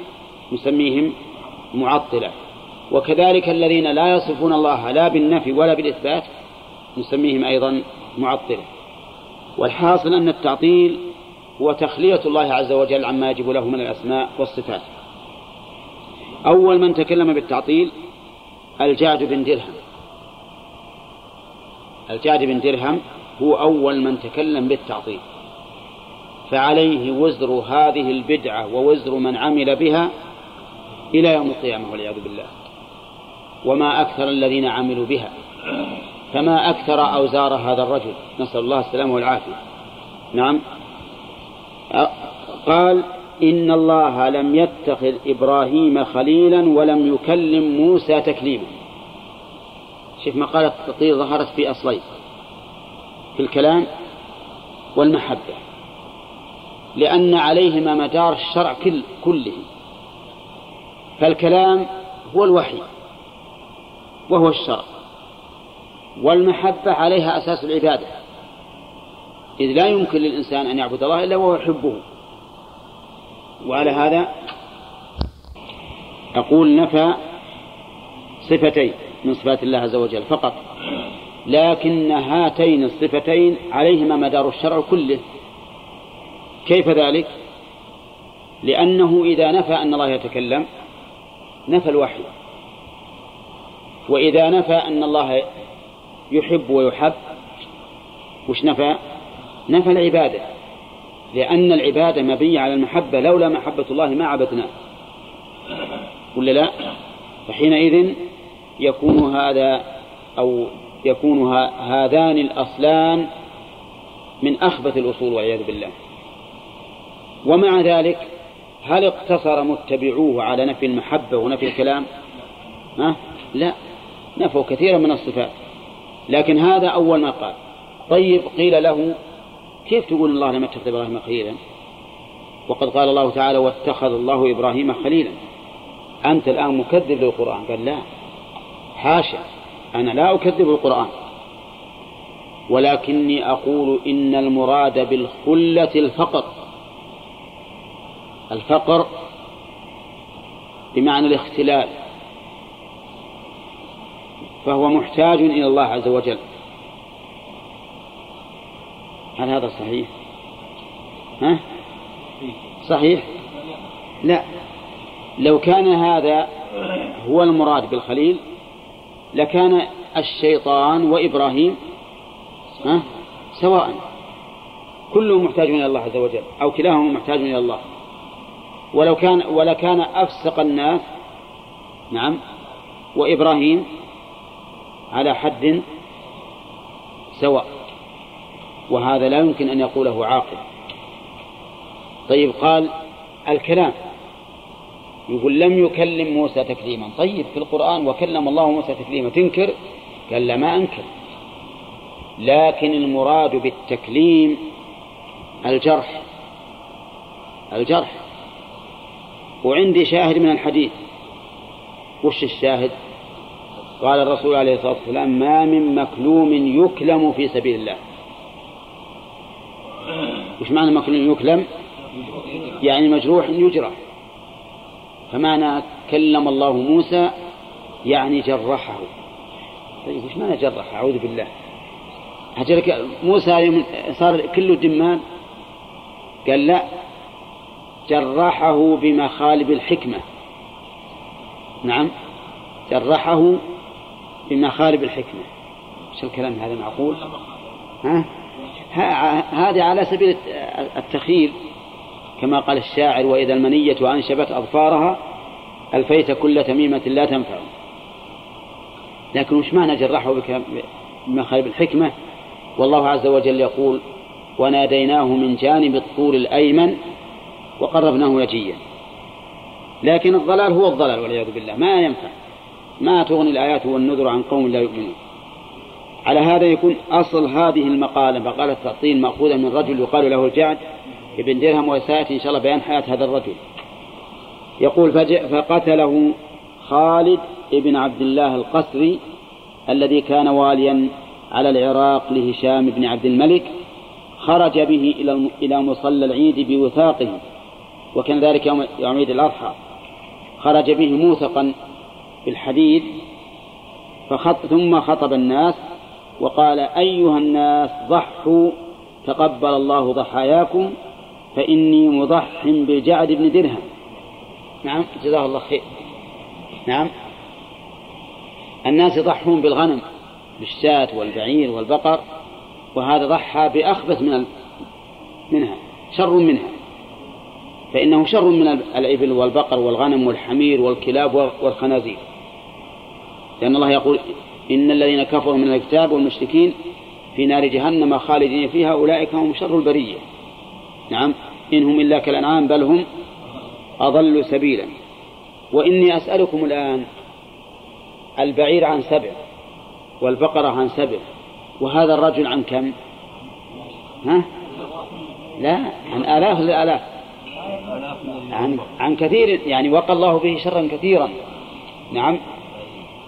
نسميهم معطلة. وكذلك الذين لا يصفون الله لا بالنفي ولا بالإثبات نسميهم أيضا معطلة والحاصل أن التعطيل هو تخلية الله عز وجل عما يجب له من الأسماء والصفات. أول من تكلم بالتعطيل الجعد بن درهم. الجعد بن درهم هو أول من تكلم بالتعطيل. فعليه وزر هذه البدعة ووزر من عمل بها إلى يوم القيامة والعياذ بالله. وما أكثر الذين عملوا بها. فما أكثر أوزار هذا الرجل. نسأل الله السلامة والعافية. نعم. قال إن الله لم يتخذ إبراهيم خليلا ولم يكلم موسى تكليما. شوف مقالة التطهير ظهرت في أصلين في الكلام والمحبة. لأن عليهما مدار الشرع كل كله فالكلام هو الوحي. وهو الشرع. والمحبة عليها أساس العبادة. إذ لا يمكن للإنسان أن يعبد الله إلا وهو يحبه. وعلى هذا أقول نفى صفتين من صفات الله عز وجل فقط. لكن هاتين الصفتين عليهما مدار الشرع كله. كيف ذلك؟ لأنه إذا نفى أن الله يتكلم نفى الوحي. وإذا نفى أن الله يحب ويحب. وش نفى؟ نفى العبادة. لأن العبادة مبنية على المحبة لولا محبة الله ما عبدناه. ولا لا؟ فحينئذ يكون هذا أو يكون هذان الأصلان من أخبث الأصول والعياذ بالله. ومع ذلك هل اقتصر متبعوه على نفي المحبة ونفي الكلام؟ ها؟ لا. نفوا كثيرا من الصفات. لكن هذا أول ما قال. طيب قيل له كيف تقول الله لم يتخذ إبراهيم خليلا؟ وقد قال الله تعالى واتخذ الله إبراهيم خليلا. أنت الآن مكذب للقرآن؟ قال لا. حاشا أنا لا أكذب القرآن. ولكني أقول إن المراد بالخلة الفقر. الفقر بمعنى الاختلال. فهو محتاج إلى الله عز وجل. هل هذا صحيح؟ ها؟ صحيح؟ لا. لو كان هذا هو المراد بالخليل لكان الشيطان وإبراهيم ها؟ سواء. كلهم محتاج إلى الله عز وجل أو كلاهما محتاج إلى الله. ولو كان ولكان أفسق الناس نعم وإبراهيم على حد سواء وهذا لا يمكن أن يقوله عاقل. طيب قال الكلام يقول لم يكلم موسى تكليما. طيب في القرآن وكلم الله موسى تكليما تنكر؟ قال لا ما أنكر. لكن المراد بالتكليم الجرح الجرح. وعندي شاهد من الحديث. وش الشاهد؟ قال الرسول عليه الصلاة والسلام ما من مكلوم يكلم في سبيل الله. وش معنى مكلوم يكلم؟ يعني مجروح يجرح. فمعنى كلم الله موسى يعني جرحه. طيب وش معنى جرح أعوذ بالله. هجرك موسى صار كله دمان قال لا. جرحه بمخالب الحكمة. نعم. جرحه بمخالب الحكمة. إيش الكلام هذا معقول؟ ها؟ هذا على سبيل التخيل كما قال الشاعر وإذا المنية أنشبت أظفارها ألفيت كل تميمة لا تنفع. لكن وش معنى جرحه خالف الحكمة؟ والله عز وجل يقول وناديناه من جانب الطور الأيمن وقربناه نجيا. لكن الضلال هو الضلال والعياذ بالله ما ينفع. ما تغني الآيات والنذر عن قوم لا يؤمنون. على هذا يكون أصل هذه المقالة مقالة التعطيل مأخوذة من رجل يقال له الجعد ابن درهم وسيأتي إن شاء الله بيان حياة هذا الرجل. يقول فقتله خالد ابن عبد الله القسري الذي كان واليا على العراق لهشام بن عبد الملك خرج به إلى إلى مصلى العيد بوثاقه وكان ذلك يوم عيد الأضحى. خرج به موثقا بالحديد فخط ثم خطب الناس وقال أيها الناس ضحوا تقبل الله ضحاياكم فإني مضح بالجعد بن درهم. نعم جزاه الله خير. نعم. الناس يضحون بالغنم بالشاة والبعير والبقر وهذا ضحى بأخبث من منها شر منها. فإنه شر من الإبل والبقر والغنم والحمير والكلاب والخنازير. لأن الله يقول إن الذين كفروا من الكتاب والمشركين في نار جهنم خالدين فيها أولئك هم شر البرية. نعم إنهم إلا كالأنعام بل هم أضل سبيلا. وإني أسألكم الآن البعير عن سبع والبقرة عن سبع وهذا الرجل عن كم؟ ها؟ لا عن آلاف الآلاف عن, عن كثير يعني وقى الله به شرا كثيرا. نعم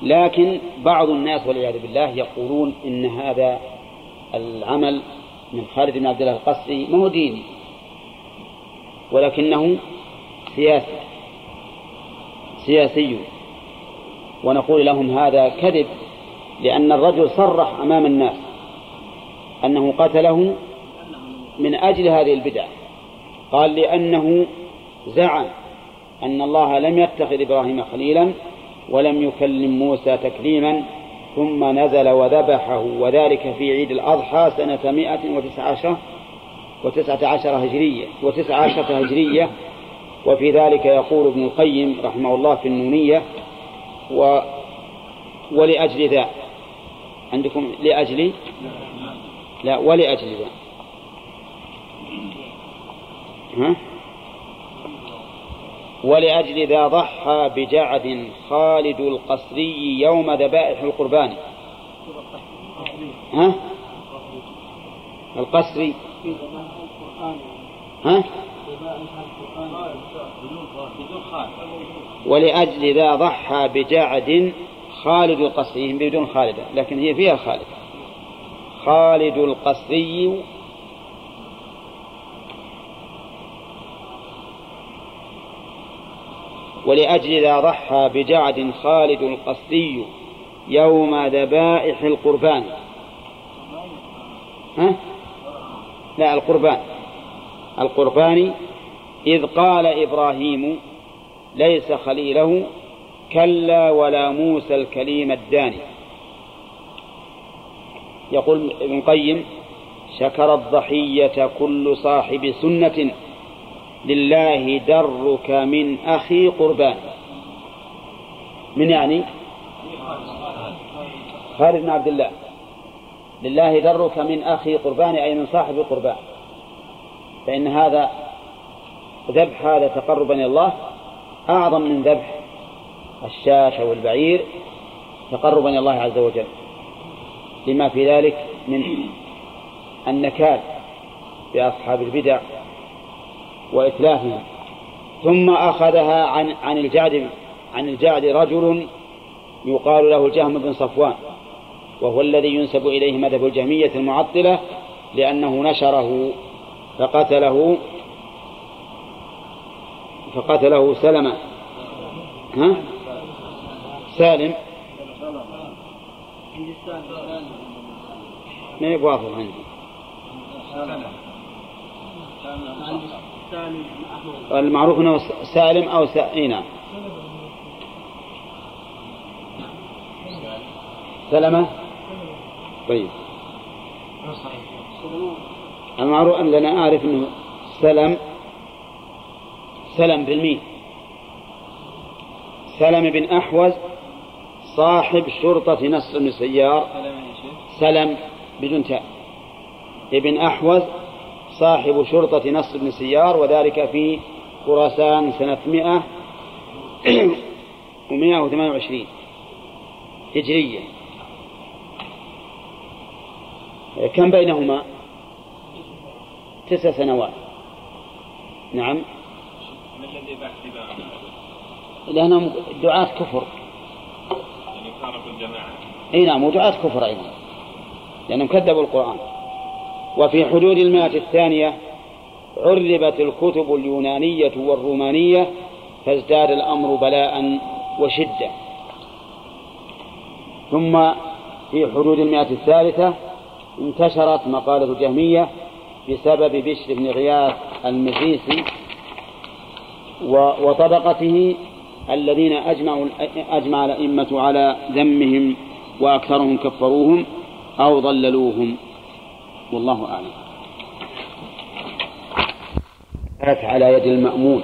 لكن بعض الناس والعياذ بالله يقولون إن هذا العمل من خالد بن عبد الله القسري ما هو ديني ولكنه سياسي سياسي. ونقول لهم هذا كذب لأن الرجل صرح أمام الناس أنه قتله من أجل هذه البدع قال لأنه زعم أن الله لم يتخذ إبراهيم خليلا ولم يكلم موسى تكليما ثم نزل وذبحه وذلك في عيد الأضحى سنة مائة وتسعة عشر وتسعة عشر هجرية وتسعة عشرة هجرية. وفي ذلك يقول ابن القيم رحمه الله في النونية و ولأجل ذا. عندكم لأجل؟ لا ولأجل ذا. ها؟ ولأجل ذا ضحى بجعد خالد القصري يوم ذبائح القربان ها؟ القصري ها؟ ولأجل ذا ضحى بجعد خالد القصري بدون خالدة لكن هي فيها خالد خالد القصري ولأجل ذا ضحى بجعد خالد القصري يوم ذبائح القربان. ها؟ لا القربان. القربان إذ قال إبراهيم ليس خليله كلا ولا موسى الكليم الداني. يقول ابن قيم شكر الضحية كل صاحب سنة لله درك من أخي قربان. من يعني؟ خالد بن عبد الله. لله درك من أخي قربان أي من صاحب قربان. فإن هذا ذبح هذا تقربا إلى الله أعظم من ذبح الشاة والبعير تقربا إلى الله عز وجل. لما في ذلك من النكال بأصحاب البدع وإتلافهم ثم أخذها عن عن الجعد عن الجعد رجل يقال له الجهم بن صفوان وهو الذي ينسب إليه مذهب الجهمية المعطلة لأنه نشره فقتله فقتله سلمة. ها؟ سالم. ما يوافق عندي؟ المعروف إنه سالم أو س... اي نعم سلمة؟ طيب. المعروف أن لنا أعرف أنه سلم سلم بالميم. سلم بن أحوز صاحب شرطة نصر بن سيار. سلم بدون تاء. ابن أحوز صاحب شرطة نصر بن سيار وذلك في خراسان سنة مئة ومئة وثمانية وعشرين هجرية. كم بينهما؟ تسع سنوات. نعم. ما الذي لأنهم دعاة كفر. يعني فارقوا الجماعة. إي نعم ودعاة كفر أيضا لأنهم كذبوا القرآن. وفي حدود المائة الثانية عربت الكتب اليونانية والرومانية فازداد الأمر بلاء وشدة. ثم في حدود المائة الثالثة انتشرت مقالة الجهمية بسبب بشر بن غياث المريسي و- وطبقته الذين أجمعوا أجمع الأئمة على ذمهم وأكثرهم كفروهم أو ضللوهم. والله أعلم. كانت على يد المأمون.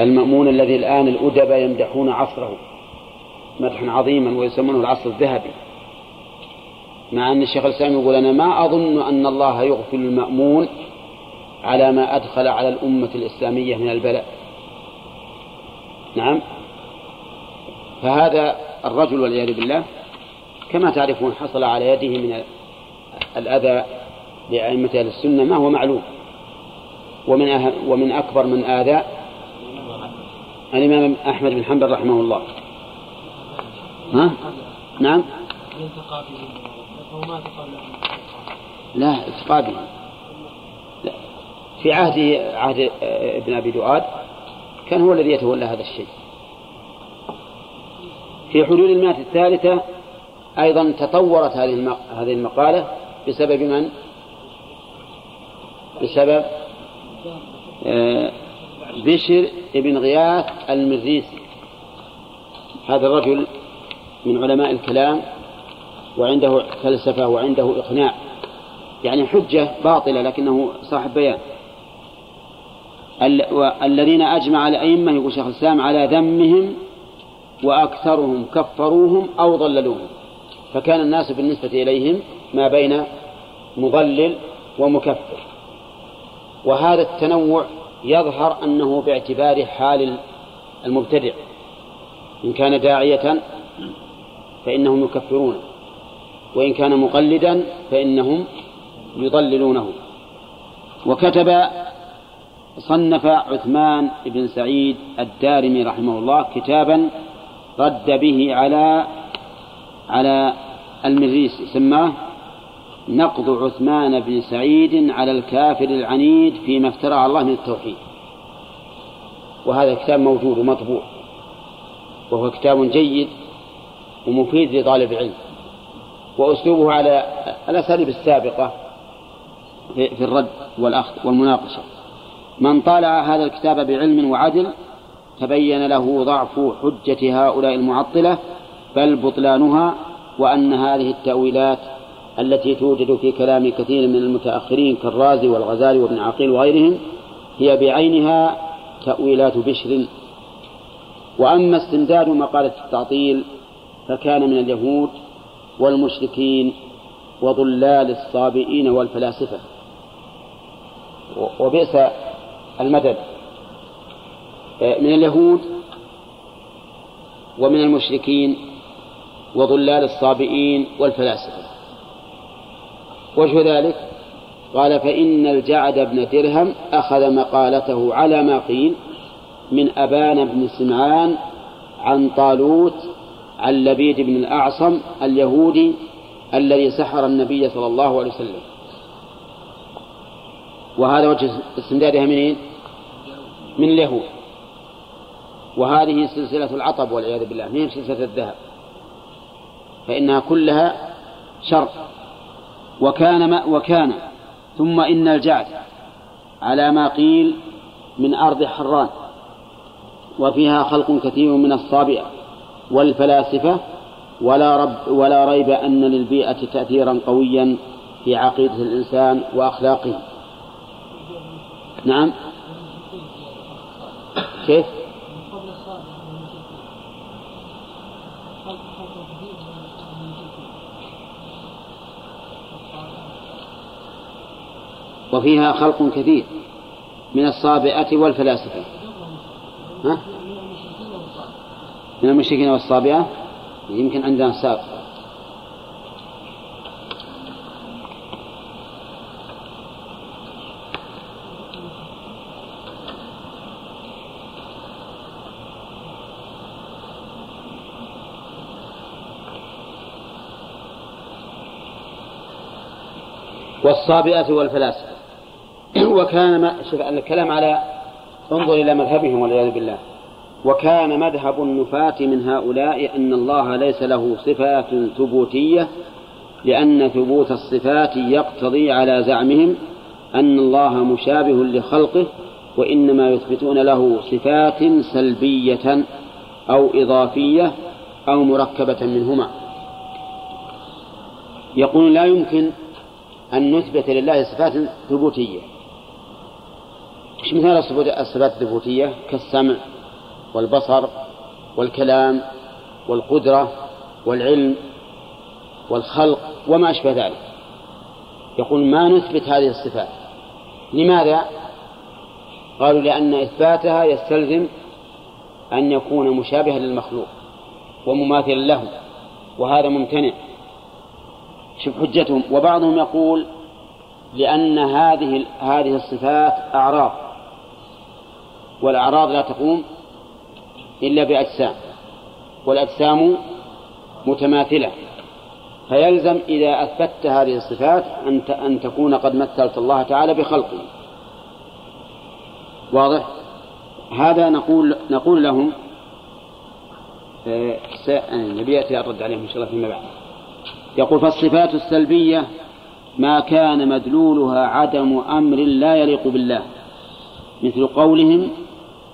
المأمون الذي الآن الأدباء يمدحون عصره. مدحا عظيما ويسمونه العصر الذهبي. مع أن الشيخ الإسلام يقول أنا ما أظن أن الله يغفل المأمون على ما أدخل على الأمة الإسلامية من البلاء. نعم. فهذا الرجل والعياذ بالله كما تعرفون حصل على يده من الأذى لأئمة أهل السنة ما هو معلوم ومن أه ومن أكبر من آذى الإمام أحمد بن حنبل رحمه الله ها؟ نعم لا التقى لا. في عهد عهد ابن أبي دؤاد كان هو الذي يتولى هذا الشيء في حدود المئة الثالثة أيضا تطورت هذه هذه المقالة بسبب من؟ بسبب آه، بشر بن غياث المريسي. هذا الرجل من علماء الكلام وعنده فلسفة وعنده إقناع. يعني حجة باطلة لكنه صاحب بيان. ال- والذين أجمع الأئمة يقول شيخ الإسلام على ذمهم وأكثرهم كفروهم أو ضللوهم. فكان الناس بالنسبة إليهم ما بين مضلل ومكفر. وهذا التنوع يظهر أنه باعتبار حال المبتدع. إن كان داعية فإنهم يكفرونه وإن كان مقلدا فإنهم يضللونه. وكتب صنف عثمان بن سعيد الدارمي رحمه الله كتابا رد به على على المريسي سماه نقض عثمان بن سعيد على الكافر العنيد فيما افترى الله من التوحيد. وهذا الكتاب موجود ومطبوع. وهو كتاب جيد ومفيد لطالب العلم. وأسلوبه على الأساليب السابقة في الرد والأخذ والمناقشة. من طالع هذا الكتاب بعلم وعدل تبين له ضعف حجة هؤلاء المعطلة بل بطلانها وأن هذه التأويلات التي توجد في كلام كثير من المتأخرين كالرازي والغزالي وابن عقيل وغيرهم هي بعينها تأويلات بشر. وأما استمداد مقالة التعطيل فكان من اليهود والمشركين وضلال الصابئين والفلاسفة. وبئس المدد. من اليهود ومن المشركين وضلال الصابئين والفلاسفة. وجه ذلك؟ قال فإن الجعد بن درهم أخذ مقالته على ما قيل من أبان بن سمعان عن طالوت عن لبيد بن الأعصم اليهودي الذي سحر النبي صلى الله عليه وسلم. وهذا وجه استمدادها منين؟ من اليهود. وهذه سلسلة العطب والعياذ بالله هي سلسلة الذهب. فإنها كلها شر. وكان ما وكان ثم إن الجعد على ما قيل من أرض حران وفيها خلق كثير من الصابئة والفلاسفة ولا رب ولا ريب أن للبيئة تأثيرا قويا في عقيدة الإنسان وأخلاقه. نعم. كيف؟ وفيها خلق كثير من الصابئة والفلاسفة. ها؟ من المشركين والصابئة؟ يمكن عندنا سابق. والصابئة والفلاسفة. وكان ما شوف الكلام على انظر إلى مذهبهم والعياذ بالله. وكان مذهب النفاة من هؤلاء أن الله ليس له صفات ثبوتية لأن ثبوت الصفات يقتضي على زعمهم أن الله مشابه لخلقه وإنما يثبتون له صفات سلبية أو إضافية أو مركبة منهما. يقول لا يمكن أن نثبت لله صفات ثبوتية. إيش مثال الصفات الثبوتية كالسمع والبصر والكلام والقدرة والعلم والخلق وما أشبه ذلك. يقول ما نثبت هذه الصفات. لماذا؟ قالوا لأن إثباتها يستلزم أن يكون مشابها للمخلوق ومماثلا له وهذا ممتنع. شوف حجتهم. وبعضهم يقول لأن هذه هذه الصفات أعراض. والأعراض لا تقوم إلا بأجسام والأجسام متماثلة فيلزم إذا أثبتت هذه الصفات أن أن تكون قد مثلت الله تعالى بخلقه واضح؟ هذا نقول نقول لهم نبي يأتي الرد عليهم إن شاء الله فيما بعد يقول فالصفات السلبية ما كان مدلولها عدم أمر لا يليق بالله مثل قولهم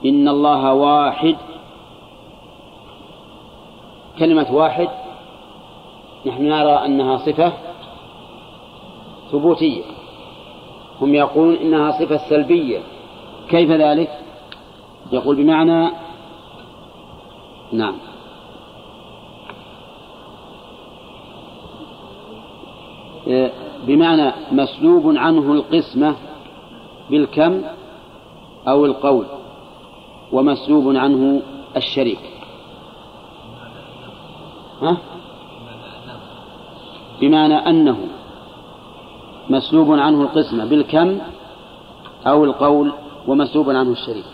إن الله واحد. كلمة واحد نحن نرى أنها صفة ثبوتية. هم يقولون إنها صفة سلبية. كيف ذلك؟ يقول بمعنى نعم. بمعنى مسلوب عنه القسمة بالكم أو القول. ومسلوب عنه الشريك ها؟ بمعنى أنه مسلوب عنه القسمة بالكم أو القول ومسلوب عنه الشريك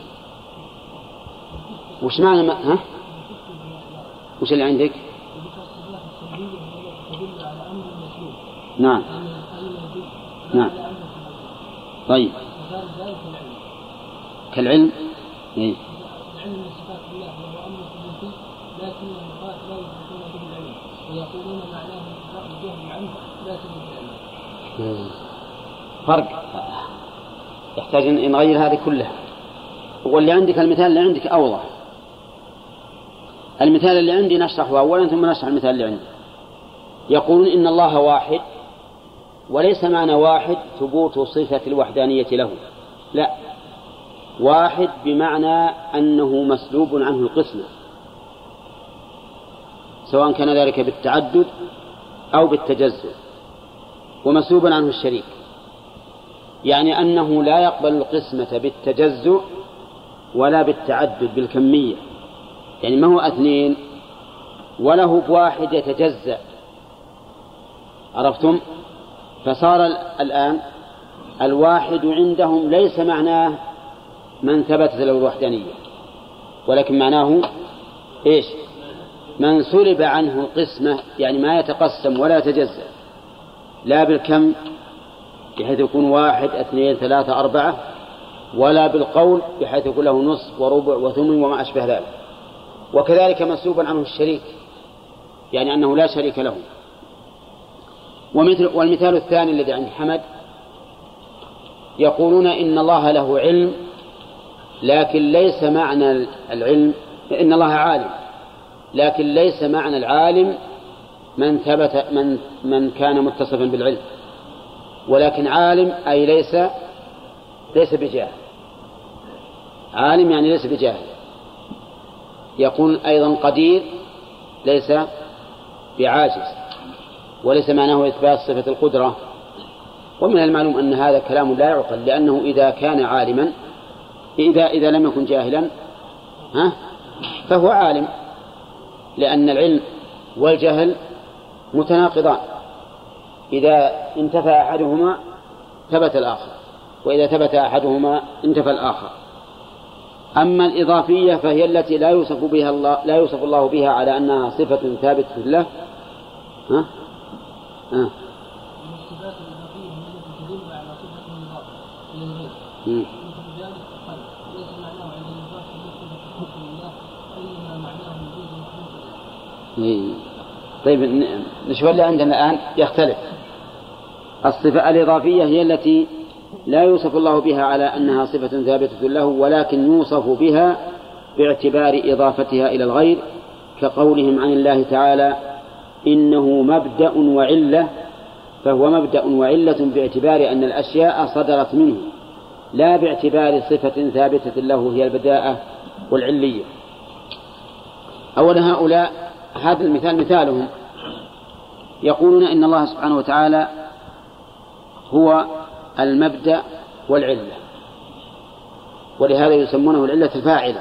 وش معنى ما ها؟ وش اللي عندك؟ نعم نعم طيب كالعلم إيه؟ العلم من صفات الله وهو أمر ثبوتي لكن لا يثبتون به العلم ويقولون معناه الجهل عنه لا ثبوت العلم. فرق. يحتاج إن نغير هذه كلها. واللي عندك المثال اللي عندك أوضح. المثال اللي عندي نشرحه اولا ثم نشرح المثال اللي عندي. يقولون إن الله واحد وليس معنى واحد ثبوت صفة الوحدانية له. لا. واحد بمعنى أنه مسلوب عنه القسمة. سواء كان ذلك بالتعدد أو بالتجزؤ. ومسلوب عنه الشريك. يعني أنه لا يقبل القسمة بالتجزؤ ولا بالتعدد بالكمية. يعني ما هو اثنين وله بواحد يتجزأ. عرفتم؟ فصار الآن الواحد عندهم ليس معناه من ثبتت له الوحدانية. ولكن معناه إيش؟ من سلب عنه القسمة يعني ما يتقسم ولا يتجزأ. لا بالكم بحيث يكون واحد اثنين ثلاثة أربعة ولا بالقول بحيث يكون له نصف وربع وثمن وما أشبه ذلك. وكذلك مسلوبا عنه الشريك يعني أنه لا شريك له. ومثل والمثال الثاني الذي عند حمد يقولون إن الله له علم لكن ليس معنى العلم إن الله عالم. لكن ليس معنى العالم من ثبت من من كان متصفا بالعلم. ولكن عالم أي ليس ليس بجاهل. عالم يعني ليس بجاهل. يقول أيضا قدير ليس بعاجز وليس معناه إثبات صفة القدرة. ومن المعلوم أن هذا كلام لا يعقل لأنه إذا كان عالما إذا إذا لم يكن جاهلا ها؟ فهو عالم لأن العلم والجهل متناقضان. إذا انتفى أحدهما ثبت الآخر وإذا ثبت أحدهما انتفى الآخر. أما الإضافية فهي التي لا يوصف بها الله لا يوصف الله بها على أنها صفة ثابتة له. ها؟ ها؟ الصفات الإضافية هي التي تدل على صفة مضافة إلى الغير مم. مثل ذلك الخلق ليس معناه عند المضاف صفة الخلق لله إنما معناه وجود مخلوق له إيه. طيب نشوف اللي عندنا الآن؟ يختلف. الصفة الإضافية هي التي لا يوصف الله بها على أنها صفة ثابتة له ولكن يوصف بها باعتبار إضافتها إلى الغير كقولهم عن الله تعالى إنه مبدأ وعلة فهو مبدأ وعلة باعتبار أن الأشياء صدرت منه لا باعتبار صفة ثابتة له هي البداءة والعلية. أولا هؤلاء هذا المثال مثالهم. يقولون إن الله سبحانه وتعالى هو المبدأ والعلة. ولهذا يسمونه العلة الفاعلة.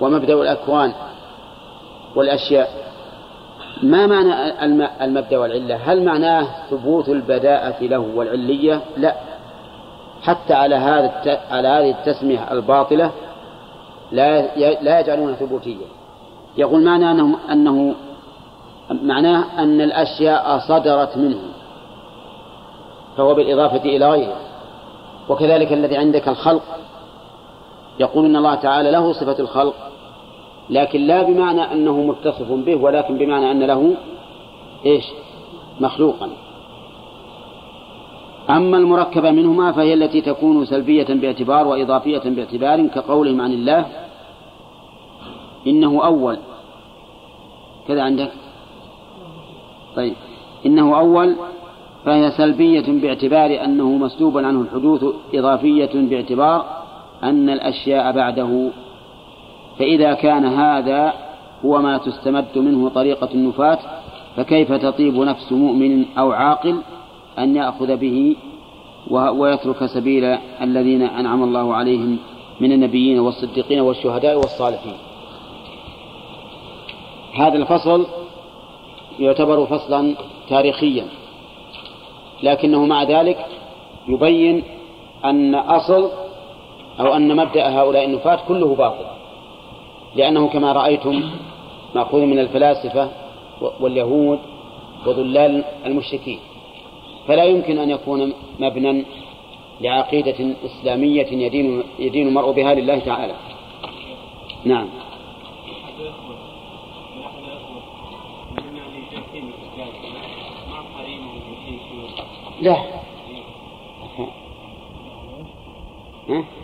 ومبدأ الأكوان والأشياء. ما معنى الم- المبدأ والعلة؟ هل معناه ثبوت البداءة له والعلية؟ لا. حتى على هذا. على هذه التسمية الباطلة لا. لا يجعلونها ثبوتية. يقول معنى أنه أنه معناه أن الأشياء صدرت منه فهو بالإضافة إلى غيره. وكذلك الذي عندك الخلق يقول إن الله تعالى له صفة الخلق لكن لا بمعنى أنه متصف به ولكن بمعنى أن له إيش؟ مخلوقا. أما المركبة منهما فهي التي تكون سلبية باعتبار وإضافية باعتبار كقولهم عن الله إنه أول. كذا عندك؟ طيب. إنه أول فهي سلبية باعتبار أنه مسلوب عنه الحدوث إضافية باعتبار أن الأشياء بعده. فإذا كان هذا هو ما تستمد منه طريقة النفاة فكيف تطيب نفس مؤمن أو عاقل أن يأخذ به ويترك سبيل الذين أنعم الله عليهم من النبيين والصديقين والشهداء والصالحين؟ هذا الفصل يعتبر فصلا تاريخيا. لكنه مع ذلك يبين أن أصل أو أن مبدأ هؤلاء النفاة كله باطل. لأنه كما رأيتم مأخوذ من الفلاسفة واليهود وذلال المشركين. فلا يمكن أن يكون مبنى لعقيدة إسلامية يدين يدين المرء بها لله تعالى. نعم أحد الأخوة من أحد الأخوة مما لتحكيم الإسلام مع قرينه بشيء شيوخ لا ها؟